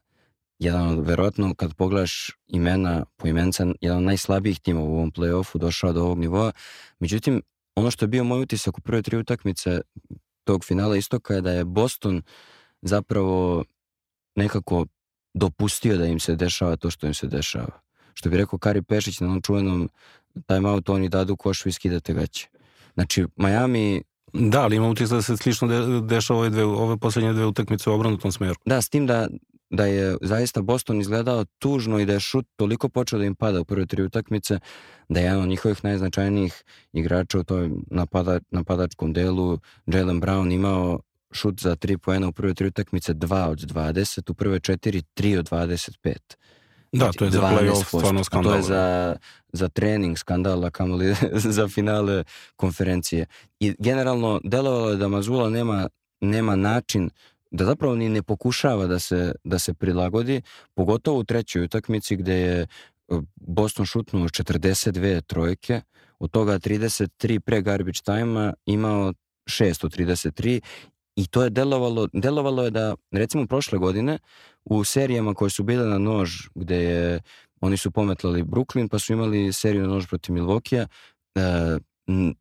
jedan od, verovatno kad pogledaš imena po imenca, jedan od najslabijih tima u ovom play-offu došao do ovog nivoa. Međutim, ono što je bio moj utisak u prve tri utakmice tog finala istoka je da je Boston zapravo nekako dopustio da im se dešava to što im se dešava. Što bi rekao Kari Pešić na onom čuvenom timeout, oni dadu koš, vi skidate gaće. Znači, Miami Da, ali imam utisak da se slično de, dešava ove, dve, ove poslednje dve utakmice u obrnutom smeru. Da, s tim da, da je zaista Boston izgledao tužno i da je šut toliko počeo da im pada u prve tri utakmice, da je jedan od njihovih najznačajnijih igrača u toj napada, napadačkom delu, Jalen Brown, imao šut za 3 poena u prve tri utakmice 2 od 20, u prve 4 3 od 25. Da, to je za play-off stvarno skandal. To je za, za trening skandala, kamoli za finale konferencije. I generalno delovalo je da Mazula nema, nema način da zapravo ni ne pokušava da se, da se prilagodi, pogotovo u trećoj utakmici gde je e, Boston šutnuo 42 trojke, od toga 33 pre garbage time-a, imao 6 od 33 i to je delovalo, delovalo je da, recimo prošle godine, u serijama koje su bile na nož, gde je, oni su pometlali Brooklyn, pa su imali seriju na nož protiv Milvokija, e,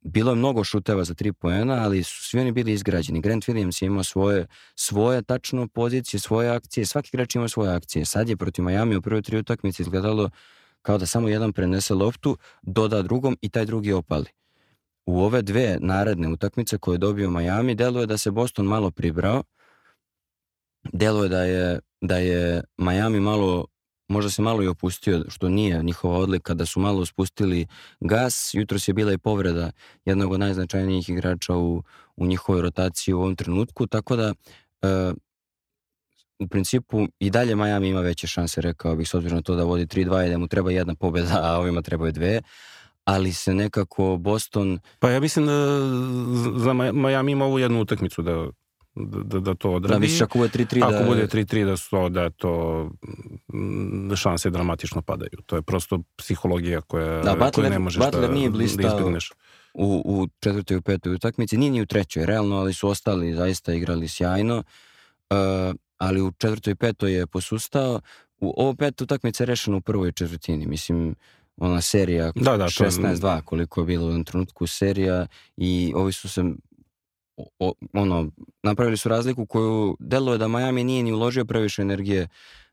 bilo je mnogo šuteva za tri poena, ali su svi oni bili izgrađeni. Grant Williams je imao svoje, svoje tačno pozicije, svoje akcije, svaki igrač ima svoje akcije. Sad je protiv Miami u prvoj tri utakmice izgledalo kao da samo jedan prenese loptu, doda drugom i taj drugi opali u ove dve naredne utakmice koje je dobio Miami, deluje da se Boston malo pribrao, deluje da je, da je Miami malo možda se malo i opustio, što nije njihova odlika, da su malo spustili gas. Jutros je bila i povreda jednog od najznačajnijih igrača u, u njihovoj rotaciji u ovom trenutku, tako da e, u principu i dalje Miami ima veće šanse, rekao bih, s obzirom na to da vodi 3-2 i da mu treba jedna pobjeda, a ovima trebaju dve ali se nekako Boston... Pa ja mislim da za Miami ima ovu jednu utakmicu da da, da to odradi. Da, misliš ako bude 3-3 da... Ako bude 3-3 da, su, da to da šanse dramatično padaju. To je prosto psihologija koja, da, Butler, koja ne možeš Butler da, nije da izbjegneš. U, u četvrtoj i petoj utakmici, nije ni u trećoj, realno, ali su ostali zaista igrali sjajno. Uh, ali u četvrtoj i petoj je posustao. U ovo pet utakmice je rešeno u prvoj četvrtini. Mislim, ona serija da, da, 16-2 koliko je bilo u jednom trenutku serija i ovi su se o, ono, napravili su razliku koju deluje da Miami nije ni uložio previše energije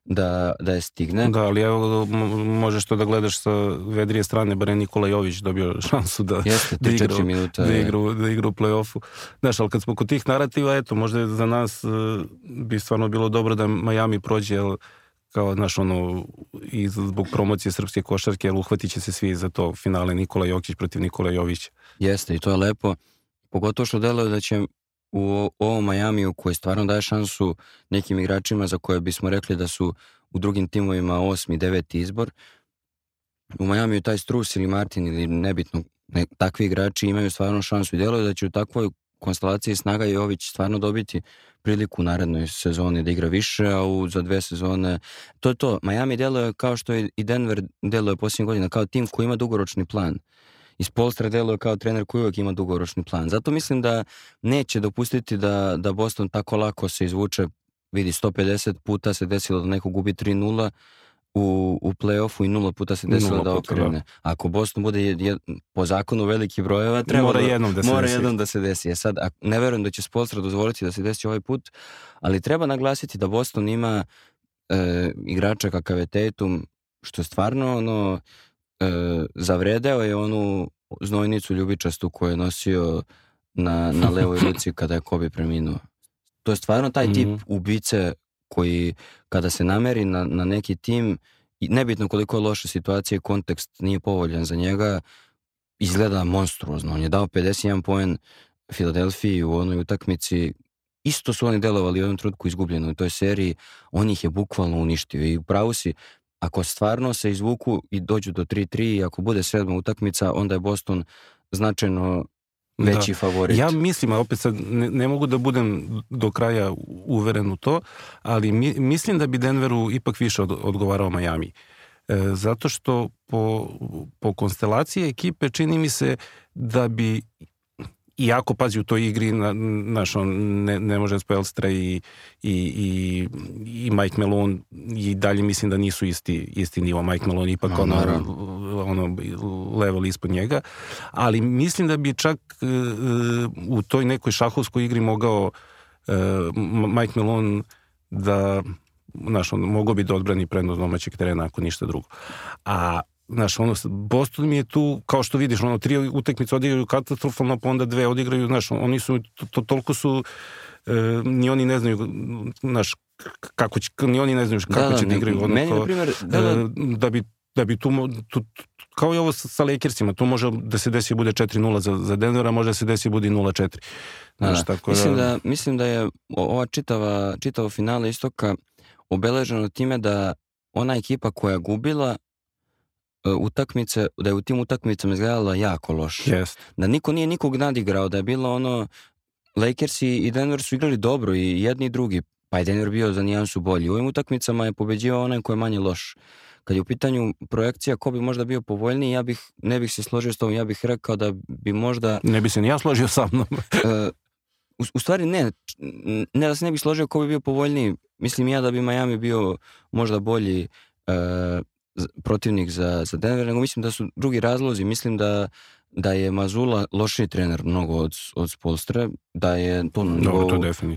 da, da je stigne. Da, ali evo možeš to da gledaš sa vedrije strane, bare Nikola Jović dobio šansu da, Jeste, da, igra, minuta, da, igra, da igra u play-offu. Znaš, ali kad smo kod tih narativa, eto, možda za nas uh, bi stvarno bilo dobro da Miami prođe, kao, naš, ono, i zbog promocije srpske košarke, ali uhvatit će se svi za to finale Nikola Jokić protiv Nikola Jović. Jeste, i to je lepo. Pogotovo što deluje da će u ovom Majamiju koji stvarno daje šansu nekim igračima za koje bismo rekli da su u drugim timovima osmi, deveti izbor. U Majamiju taj Strus ili Martin ili nebitno ne, takvi igrači imaju stvarno šansu i deluje da će u takvoj konstelaciji Snaga Jović stvarno dobiti priliku u narednoj sezoni da igra više, a u, za dve sezone to je to. Miami deluje kao što i Denver deluje posljednjih godina, kao tim koji ima dugoročni plan. Iz Polstra deluje kao trener koji uvijek ima dugoročni plan. Zato mislim da neće dopustiti da, da Boston tako lako se izvuče vidi 150 puta se desilo da neko gubi 3-0 u, u play-offu i nula puta se desilo da okrene. Ako Boston bude jed, jed, po zakonu veliki brojeva, treba mora da, jednom da se mora desi. jednom da se desi. E sad, ne verujem da će Spolstra dozvoliti da se desi ovaj put, ali treba naglasiti da Boston ima e, igrača kakav je Tatum, što stvarno ono, e, zavredeo je onu znojnicu ljubičastu koju je nosio na, na levoj ruci kada je Kobe preminuo. To je stvarno taj tip mm. ubice koji kada se nameri na, na neki tim, nebitno koliko je loša situacija i kontekst nije povoljan za njega, izgleda monstruozno. On je dao 51 poen Filadelfiji u onoj utakmici isto su oni delovali u jednom trutku izgubljeno u toj seriji, on ih je bukvalno uništio i upravo si, ako stvarno se izvuku i dođu do 3-3 i ako bude sedma utakmica, onda je Boston značajno veći da. favorit. Ja mislim, a opet sad ne, ne mogu da budem do kraja uveren u to, ali mi, mislim da bi Denveru ipak više od, odgovarao Miami. E, zato što po, po konstelaciji ekipe čini mi se da bi iako pazi u toj igri na, naš, on ne, ne može Spelstra i, i, i, i Mike Malone i dalje mislim da nisu isti, isti nivo. Mike Malone ipak no, ono, ono, level ispod njega, ali mislim da bi čak uh, u toj nekoj šahovskoj igri mogao uh, Mike Malone da znaš, on mogao bi da odbrani prednost domaćeg terena ako ništa drugo. A Znaš, ono, Boston mi je tu, kao što vidiš, ono, tri utakmice odigraju katastrofalno, pa onda dve odigraju, znaš, oni su, to, to, toliko su, e, ni oni ne znaju, znaš, kako će, ni oni ne znaju kako da, da će da igraju. Ono, meni, na primjer, da, da, e, da bi da bi tu, tu, kao i ovo sa Lakersima, tu može da se desi bude 4-0 za, za Denvera, može da se desi bude 0-4. Znaš, da, tako mislim, da... da... mislim da je ova čitava, čitavo finale istoka obeleženo time da ona ekipa koja je gubila E, utakmice, da je u tim utakmicama izgledala jako loše. Yes. Da niko nije nikog nadigrao, da je bilo ono Lakers i Denver su igrali dobro i jedni i drugi, pa je Denver bio za nijansu bolji. U ovim utakmicama je pobeđivao onaj ko je manje loš. Kad je u pitanju projekcija ko bi možda bio povoljniji, ja bih, ne bih se složio s tom, ja bih rekao da bi možda... Ne bi se ni ja složio sa mnom. uh, u, u stvari ne, ne da se ne bi složio ko bi bio povoljniji. Mislim ja da bi Miami bio možda bolji uh, protivnik za, za Denver, nego mislim da su drugi razlozi. Mislim da da je Mazula lošiji trener mnogo od, od Spolstre, da je to nivou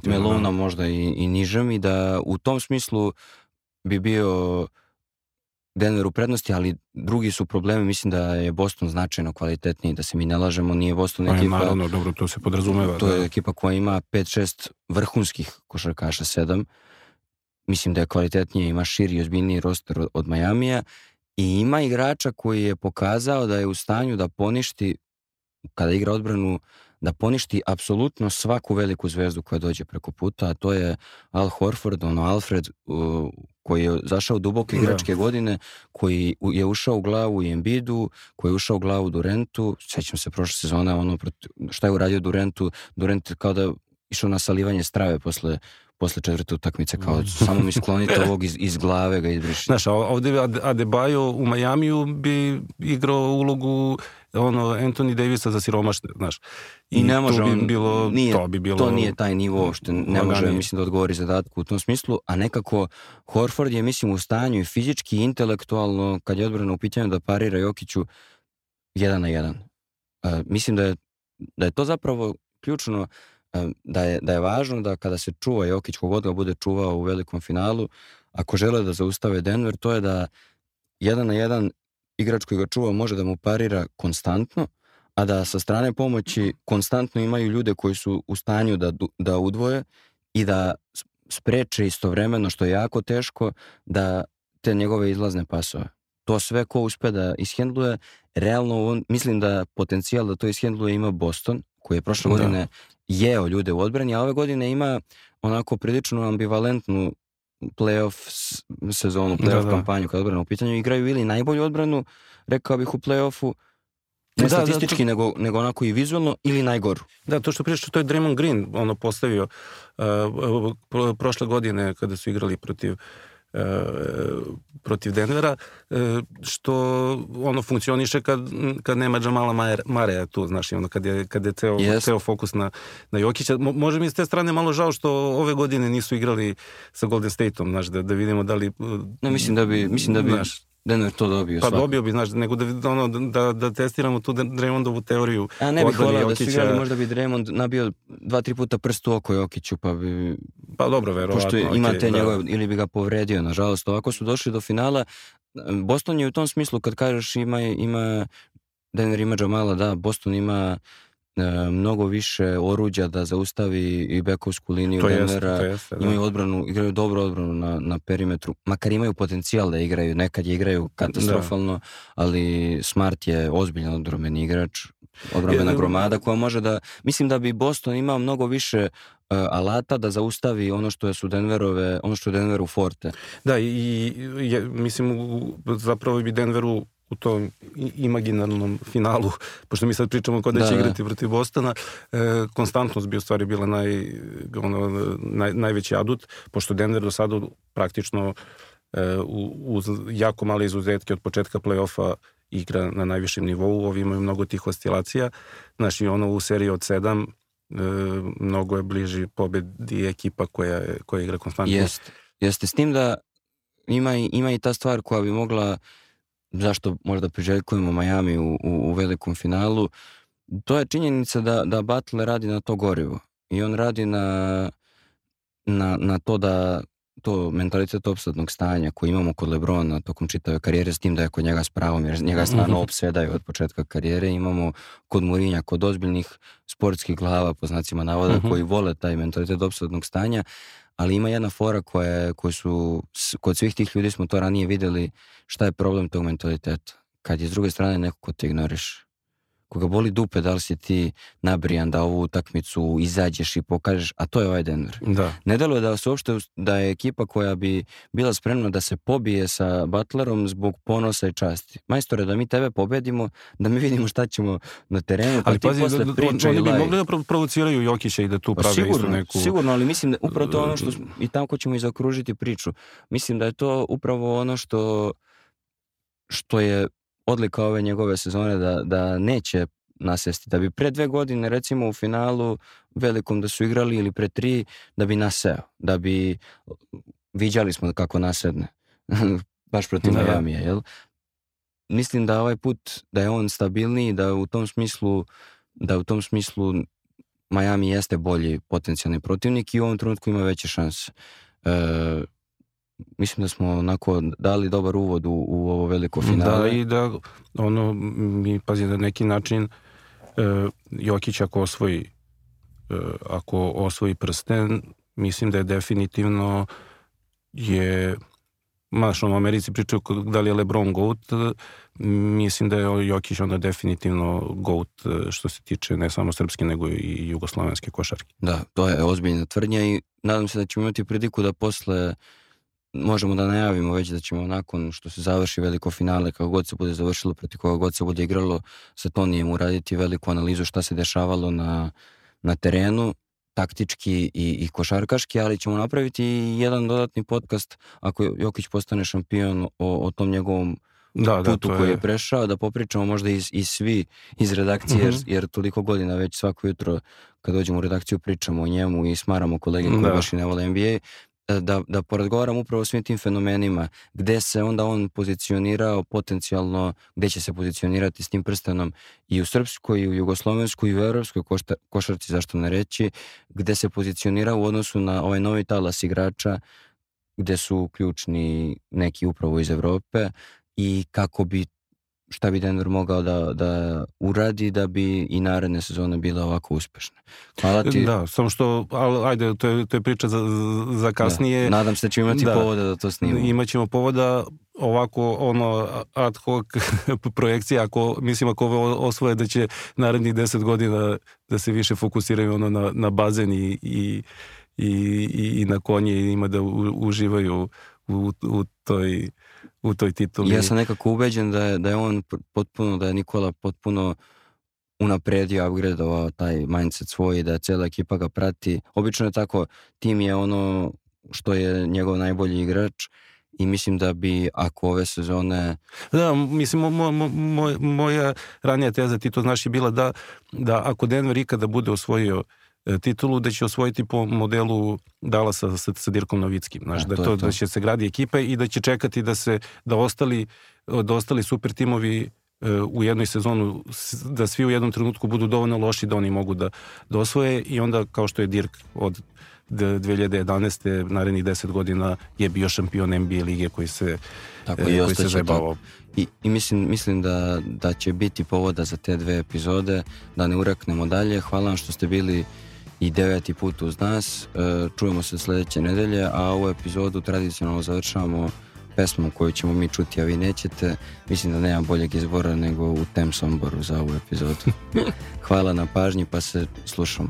Melona da. možda i, i nižem i da u tom smislu bi bio Denver u prednosti, ali drugi su problemi, mislim da je Boston značajno kvalitetniji, da se mi ne lažemo, nije Boston pa ekipa... Naravno, dobro, to se podrazumeva. To da. je ekipa koja ima 5-6 vrhunskih košarkaša, 7, mislim da je kvalitetnije, ima širi i ozbiljniji roster od, Majamija i ima igrača koji je pokazao da je u stanju da poništi, kada igra odbranu, da poništi apsolutno svaku veliku zvezdu koja dođe preko puta, a to je Al Horford, ono Alfred, uh, koji je zašao duboke da. igračke da. godine, koji je ušao u glavu i Embidu, koji je ušao u glavu Durentu, sećam se prošle sezone, ono, šta je uradio Durentu, Durent kao da išao na salivanje strave posle posle četvrte utakmice kao mm. samo mi sklonite ovog iz, iz glave ga izbriši. Znaš, ovde Adebayo u Majamiju bi igrao ulogu ono Anthony Davisa za siromašne, znaš. I, I ne može bi on, bilo, nije, to bi bilo... To nije taj nivo što ne može, mislim, da odgovori zadatku u tom smislu, a nekako Horford je, mislim, u stanju i fizički i intelektualno, kad je odbrano u pitanju da parira Jokiću, jedan na jedan. Uh, mislim da je, da je to zapravo ključno da je, da je važno da kada se čuva Jokić, kogod ga bude čuvao u velikom finalu, ako žele da zaustave Denver, to je da jedan na jedan igrač koji ga čuva može da mu parira konstantno, a da sa strane pomoći konstantno imaju ljude koji su u stanju da, da udvoje i da spreče istovremeno, što je jako teško, da te njegove izlazne pasove. To sve ko uspe da ishendluje, realno on, mislim da potencijal da to ishendluje ima Boston, koji je prošle da. godine jeo ljude u odbrani, a ove godine ima onako prilično ambivalentnu playoff sezonu, da, playoff da, da. kampanju kada odbrana u pitanju. Igraju ili najbolju odbranu, rekao bih u playoffu, ne da, statistički, da, to... nego, nego onako i vizualno ili najgoru. Da, to što pričaš, to je Draymond Green ono postavio uh, prošle godine kada su igrali protiv protiv Denvera, e, što ono funkcioniše kad, kad nema Jamala Mareja tu, znaš, ono, kad je, kad je ceo, yes. ceo fokus na, na Jokića. Mo, može mi s te strane malo žao što ove godine nisu igrali sa Golden Stateom, znaš, da, da vidimo da li... Ne, mislim da bi, mislim da bi znaš, Denver to dobio. Pa svakako. dobio bi, znaš, nego da, ono, da, da testiramo tu Draymondovu teoriju. A ne bih volao da su igrali, možda bi Draymond nabio dva, tri puta prst u oko Jokiću, pa bi... Pa dobro, verovatno. Pošto ima te okay, njegove, da. ili bi ga povredio, nažalost. Ovako su došli do finala. Boston je u tom smislu, kad kažeš ima, ima Denver ima Jamala, da, Boston ima e, mnogo više oruđa da zaustavi i bekovsku liniju to Denvera. To jeste, da. Imaju odbranu, igraju dobro odbranu na, na perimetru. Makar imaju potencijal da igraju, nekad je igraju katastrofalno, da. ali Smart je ozbiljan odbrambeni igrač, odbrambena gromada koja može da... Mislim da bi Boston imao mnogo više uh, alata da zaustavi ono što su Denverove, ono što je Denveru forte. Da, i, i mislim zapravo bi Denveru u tom imaginarnom finalu, pošto mi sad pričamo ko da, da će da. igrati protiv Bostona, e, konstantnost bi u stvari bila naj, ono, naj, najveći adut, pošto Denver do sada praktično e, uz jako male izuzetke od početka play-offa igra na najvišem nivou, ovi imaju mnogo tih oscilacija, znači ono u seriji od sedam e, mnogo je bliži pobedi ekipa koja, koja igra konstantno. Jeste, jeste s tim da ima i, ima i ta stvar koja bi mogla zašto možda priželjkujemo Miami u, u, u velikom finalu, to je činjenica da, da Butler radi na to gorivo. I on radi na, na, na to da to mentalitet opsadnog stanja koji imamo kod Lebrona tokom čitave karijere, s tim da je kod njega s pravom, jer njega stvarno mhm. opsedaju od početka karijere, imamo kod Murinja, kod ozbiljnih sportskih glava, po znacima navoda, uh mhm. -huh. koji vole taj mentalitet opsadnog stanja, ali ima jedna fora koja, koju su, kod svih tih ljudi smo to ranije videli, šta je problem tog mentaliteta. Kad je s druge strane neko ko te ignoriš koga boli dupe da li si ti nabrijan da ovu utakmicu izađeš i pokažeš, a to je ovaj Denver. Da. Ne deluje da se uopšte da je ekipa koja bi bila spremna da se pobije sa Butlerom zbog ponosa i časti. Majstore, da mi tebe pobedimo, da mi vidimo šta ćemo na terenu, pa ali ti pazi, posle da, priča Oni bi mogli da provociraju Jokića i da tu pa prave sigurno, isto neku... Sigurno, ali mislim da upravo to ono što i tamo ćemo i priču. Mislim da je to upravo ono što što je odlika ove njegove sezone da, da neće nasesti. Da bi pre dve godine recimo u finalu velikom da su igrali ili pre tri da bi naseo. Da bi viđali smo kako nasedne. Baš protiv da. Majamija, jel? Mislim da ovaj put da je on stabilniji, da u tom smislu da u tom smislu Miami jeste bolji potencijalni protivnik i u ovom trenutku ima veće šanse. E, mislim da smo onako dali dobar uvod u, u ovo veliko finale. Da, i da ono, mi pazi da neki način e, Jokić ako osvoji e, ako osvoji prsten, mislim da je definitivno je Maš, u Americi pričaju da li je Lebron GOAT, mislim da je Jokić onda definitivno GOAT e, što se tiče ne samo srpske nego i jugoslovenske košarke. Da, to je ozbiljna tvrdnja i nadam se da ćemo imati priliku da posle možemo da najavimo već da ćemo nakon što se završi veliko finale, kako god se bude završilo, protiv koga god se bude igralo, sa Tonijem uraditi veliku analizu šta se dešavalo na, na terenu, taktički i, i košarkaški, ali ćemo napraviti i jedan dodatni podcast ako Jokić postane šampion o, o tom njegovom da, da putu da, koji je prešao, da popričamo možda i, i svi iz redakcije, jer, mhm. jer toliko godina već svako jutro kad dođemo u redakciju pričamo o njemu i smaramo kolege koji da. baš i ne vole NBA, da, da porazgovaram upravo svim tim fenomenima, gde se onda on pozicionirao potencijalno, gde će se pozicionirati s tim prstenom i u srpskoj, i u jugoslovenskoj, i u evropskoj košta, košarci, zašto ne reći, gde se pozicionirao u odnosu na ovaj novi talas igrača, gde su ključni neki upravo iz Evrope i kako bi šta bi Denver mogao da, da uradi da bi i naredne sezone bile ovako uspešne. Hvala ti. Da, samo što, ali, ajde, to je, to je priča za, za kasnije. Da, nadam se da ćemo imati da, povoda da to snimamo. Imaćemo povoda ovako ono ad hoc projekcija ako mislim ako ovo osvoje da će narednih 10 godina da se više fokusiraju ono na, na bazen i, i, i, i na konje i ima da u, uživaju u, u toj u toj tituli. Ja sam nekako ubeđen da je, da je on potpuno, da je Nikola potpuno unapredio, upgradeovao taj mindset svoj i da cela ekipa ga prati. Obično je tako, tim je ono što je njegov najbolji igrač i mislim da bi ako ove sezone... Da, mislim, mo, mo, mo, moja ranija teza, ti to znaš, je bila da, da ako Denver ikada bude osvojio titulu da će osvojiti po modelu Dalasa sa, sa Dirkom Novickim. Znaš, da, to, to, da će se gradi ekipa i da će čekati da se da ostali, da ostali super timovi e, u jednoj sezonu da svi u jednom trenutku budu dovoljno loši da oni mogu da, da osvoje i onda kao što je Dirk od 2011. narednih 10 godina je bio šampion NBA lige koji se Tako, e, koji se zajebavao. I, i mislim, mislim da, da će biti povoda za te dve epizode, da ne uraknemo dalje. Hvala vam što ste bili i deveti put uz nas. E, čujemo se sledeće nedelje, a ovu epizodu tradicionalno završavamo pesmom koju ćemo mi čuti, a vi nećete. Mislim da nema boljeg izbora nego u Tem Somboru za ovu epizodu. Hvala na pažnji, pa se slušamo.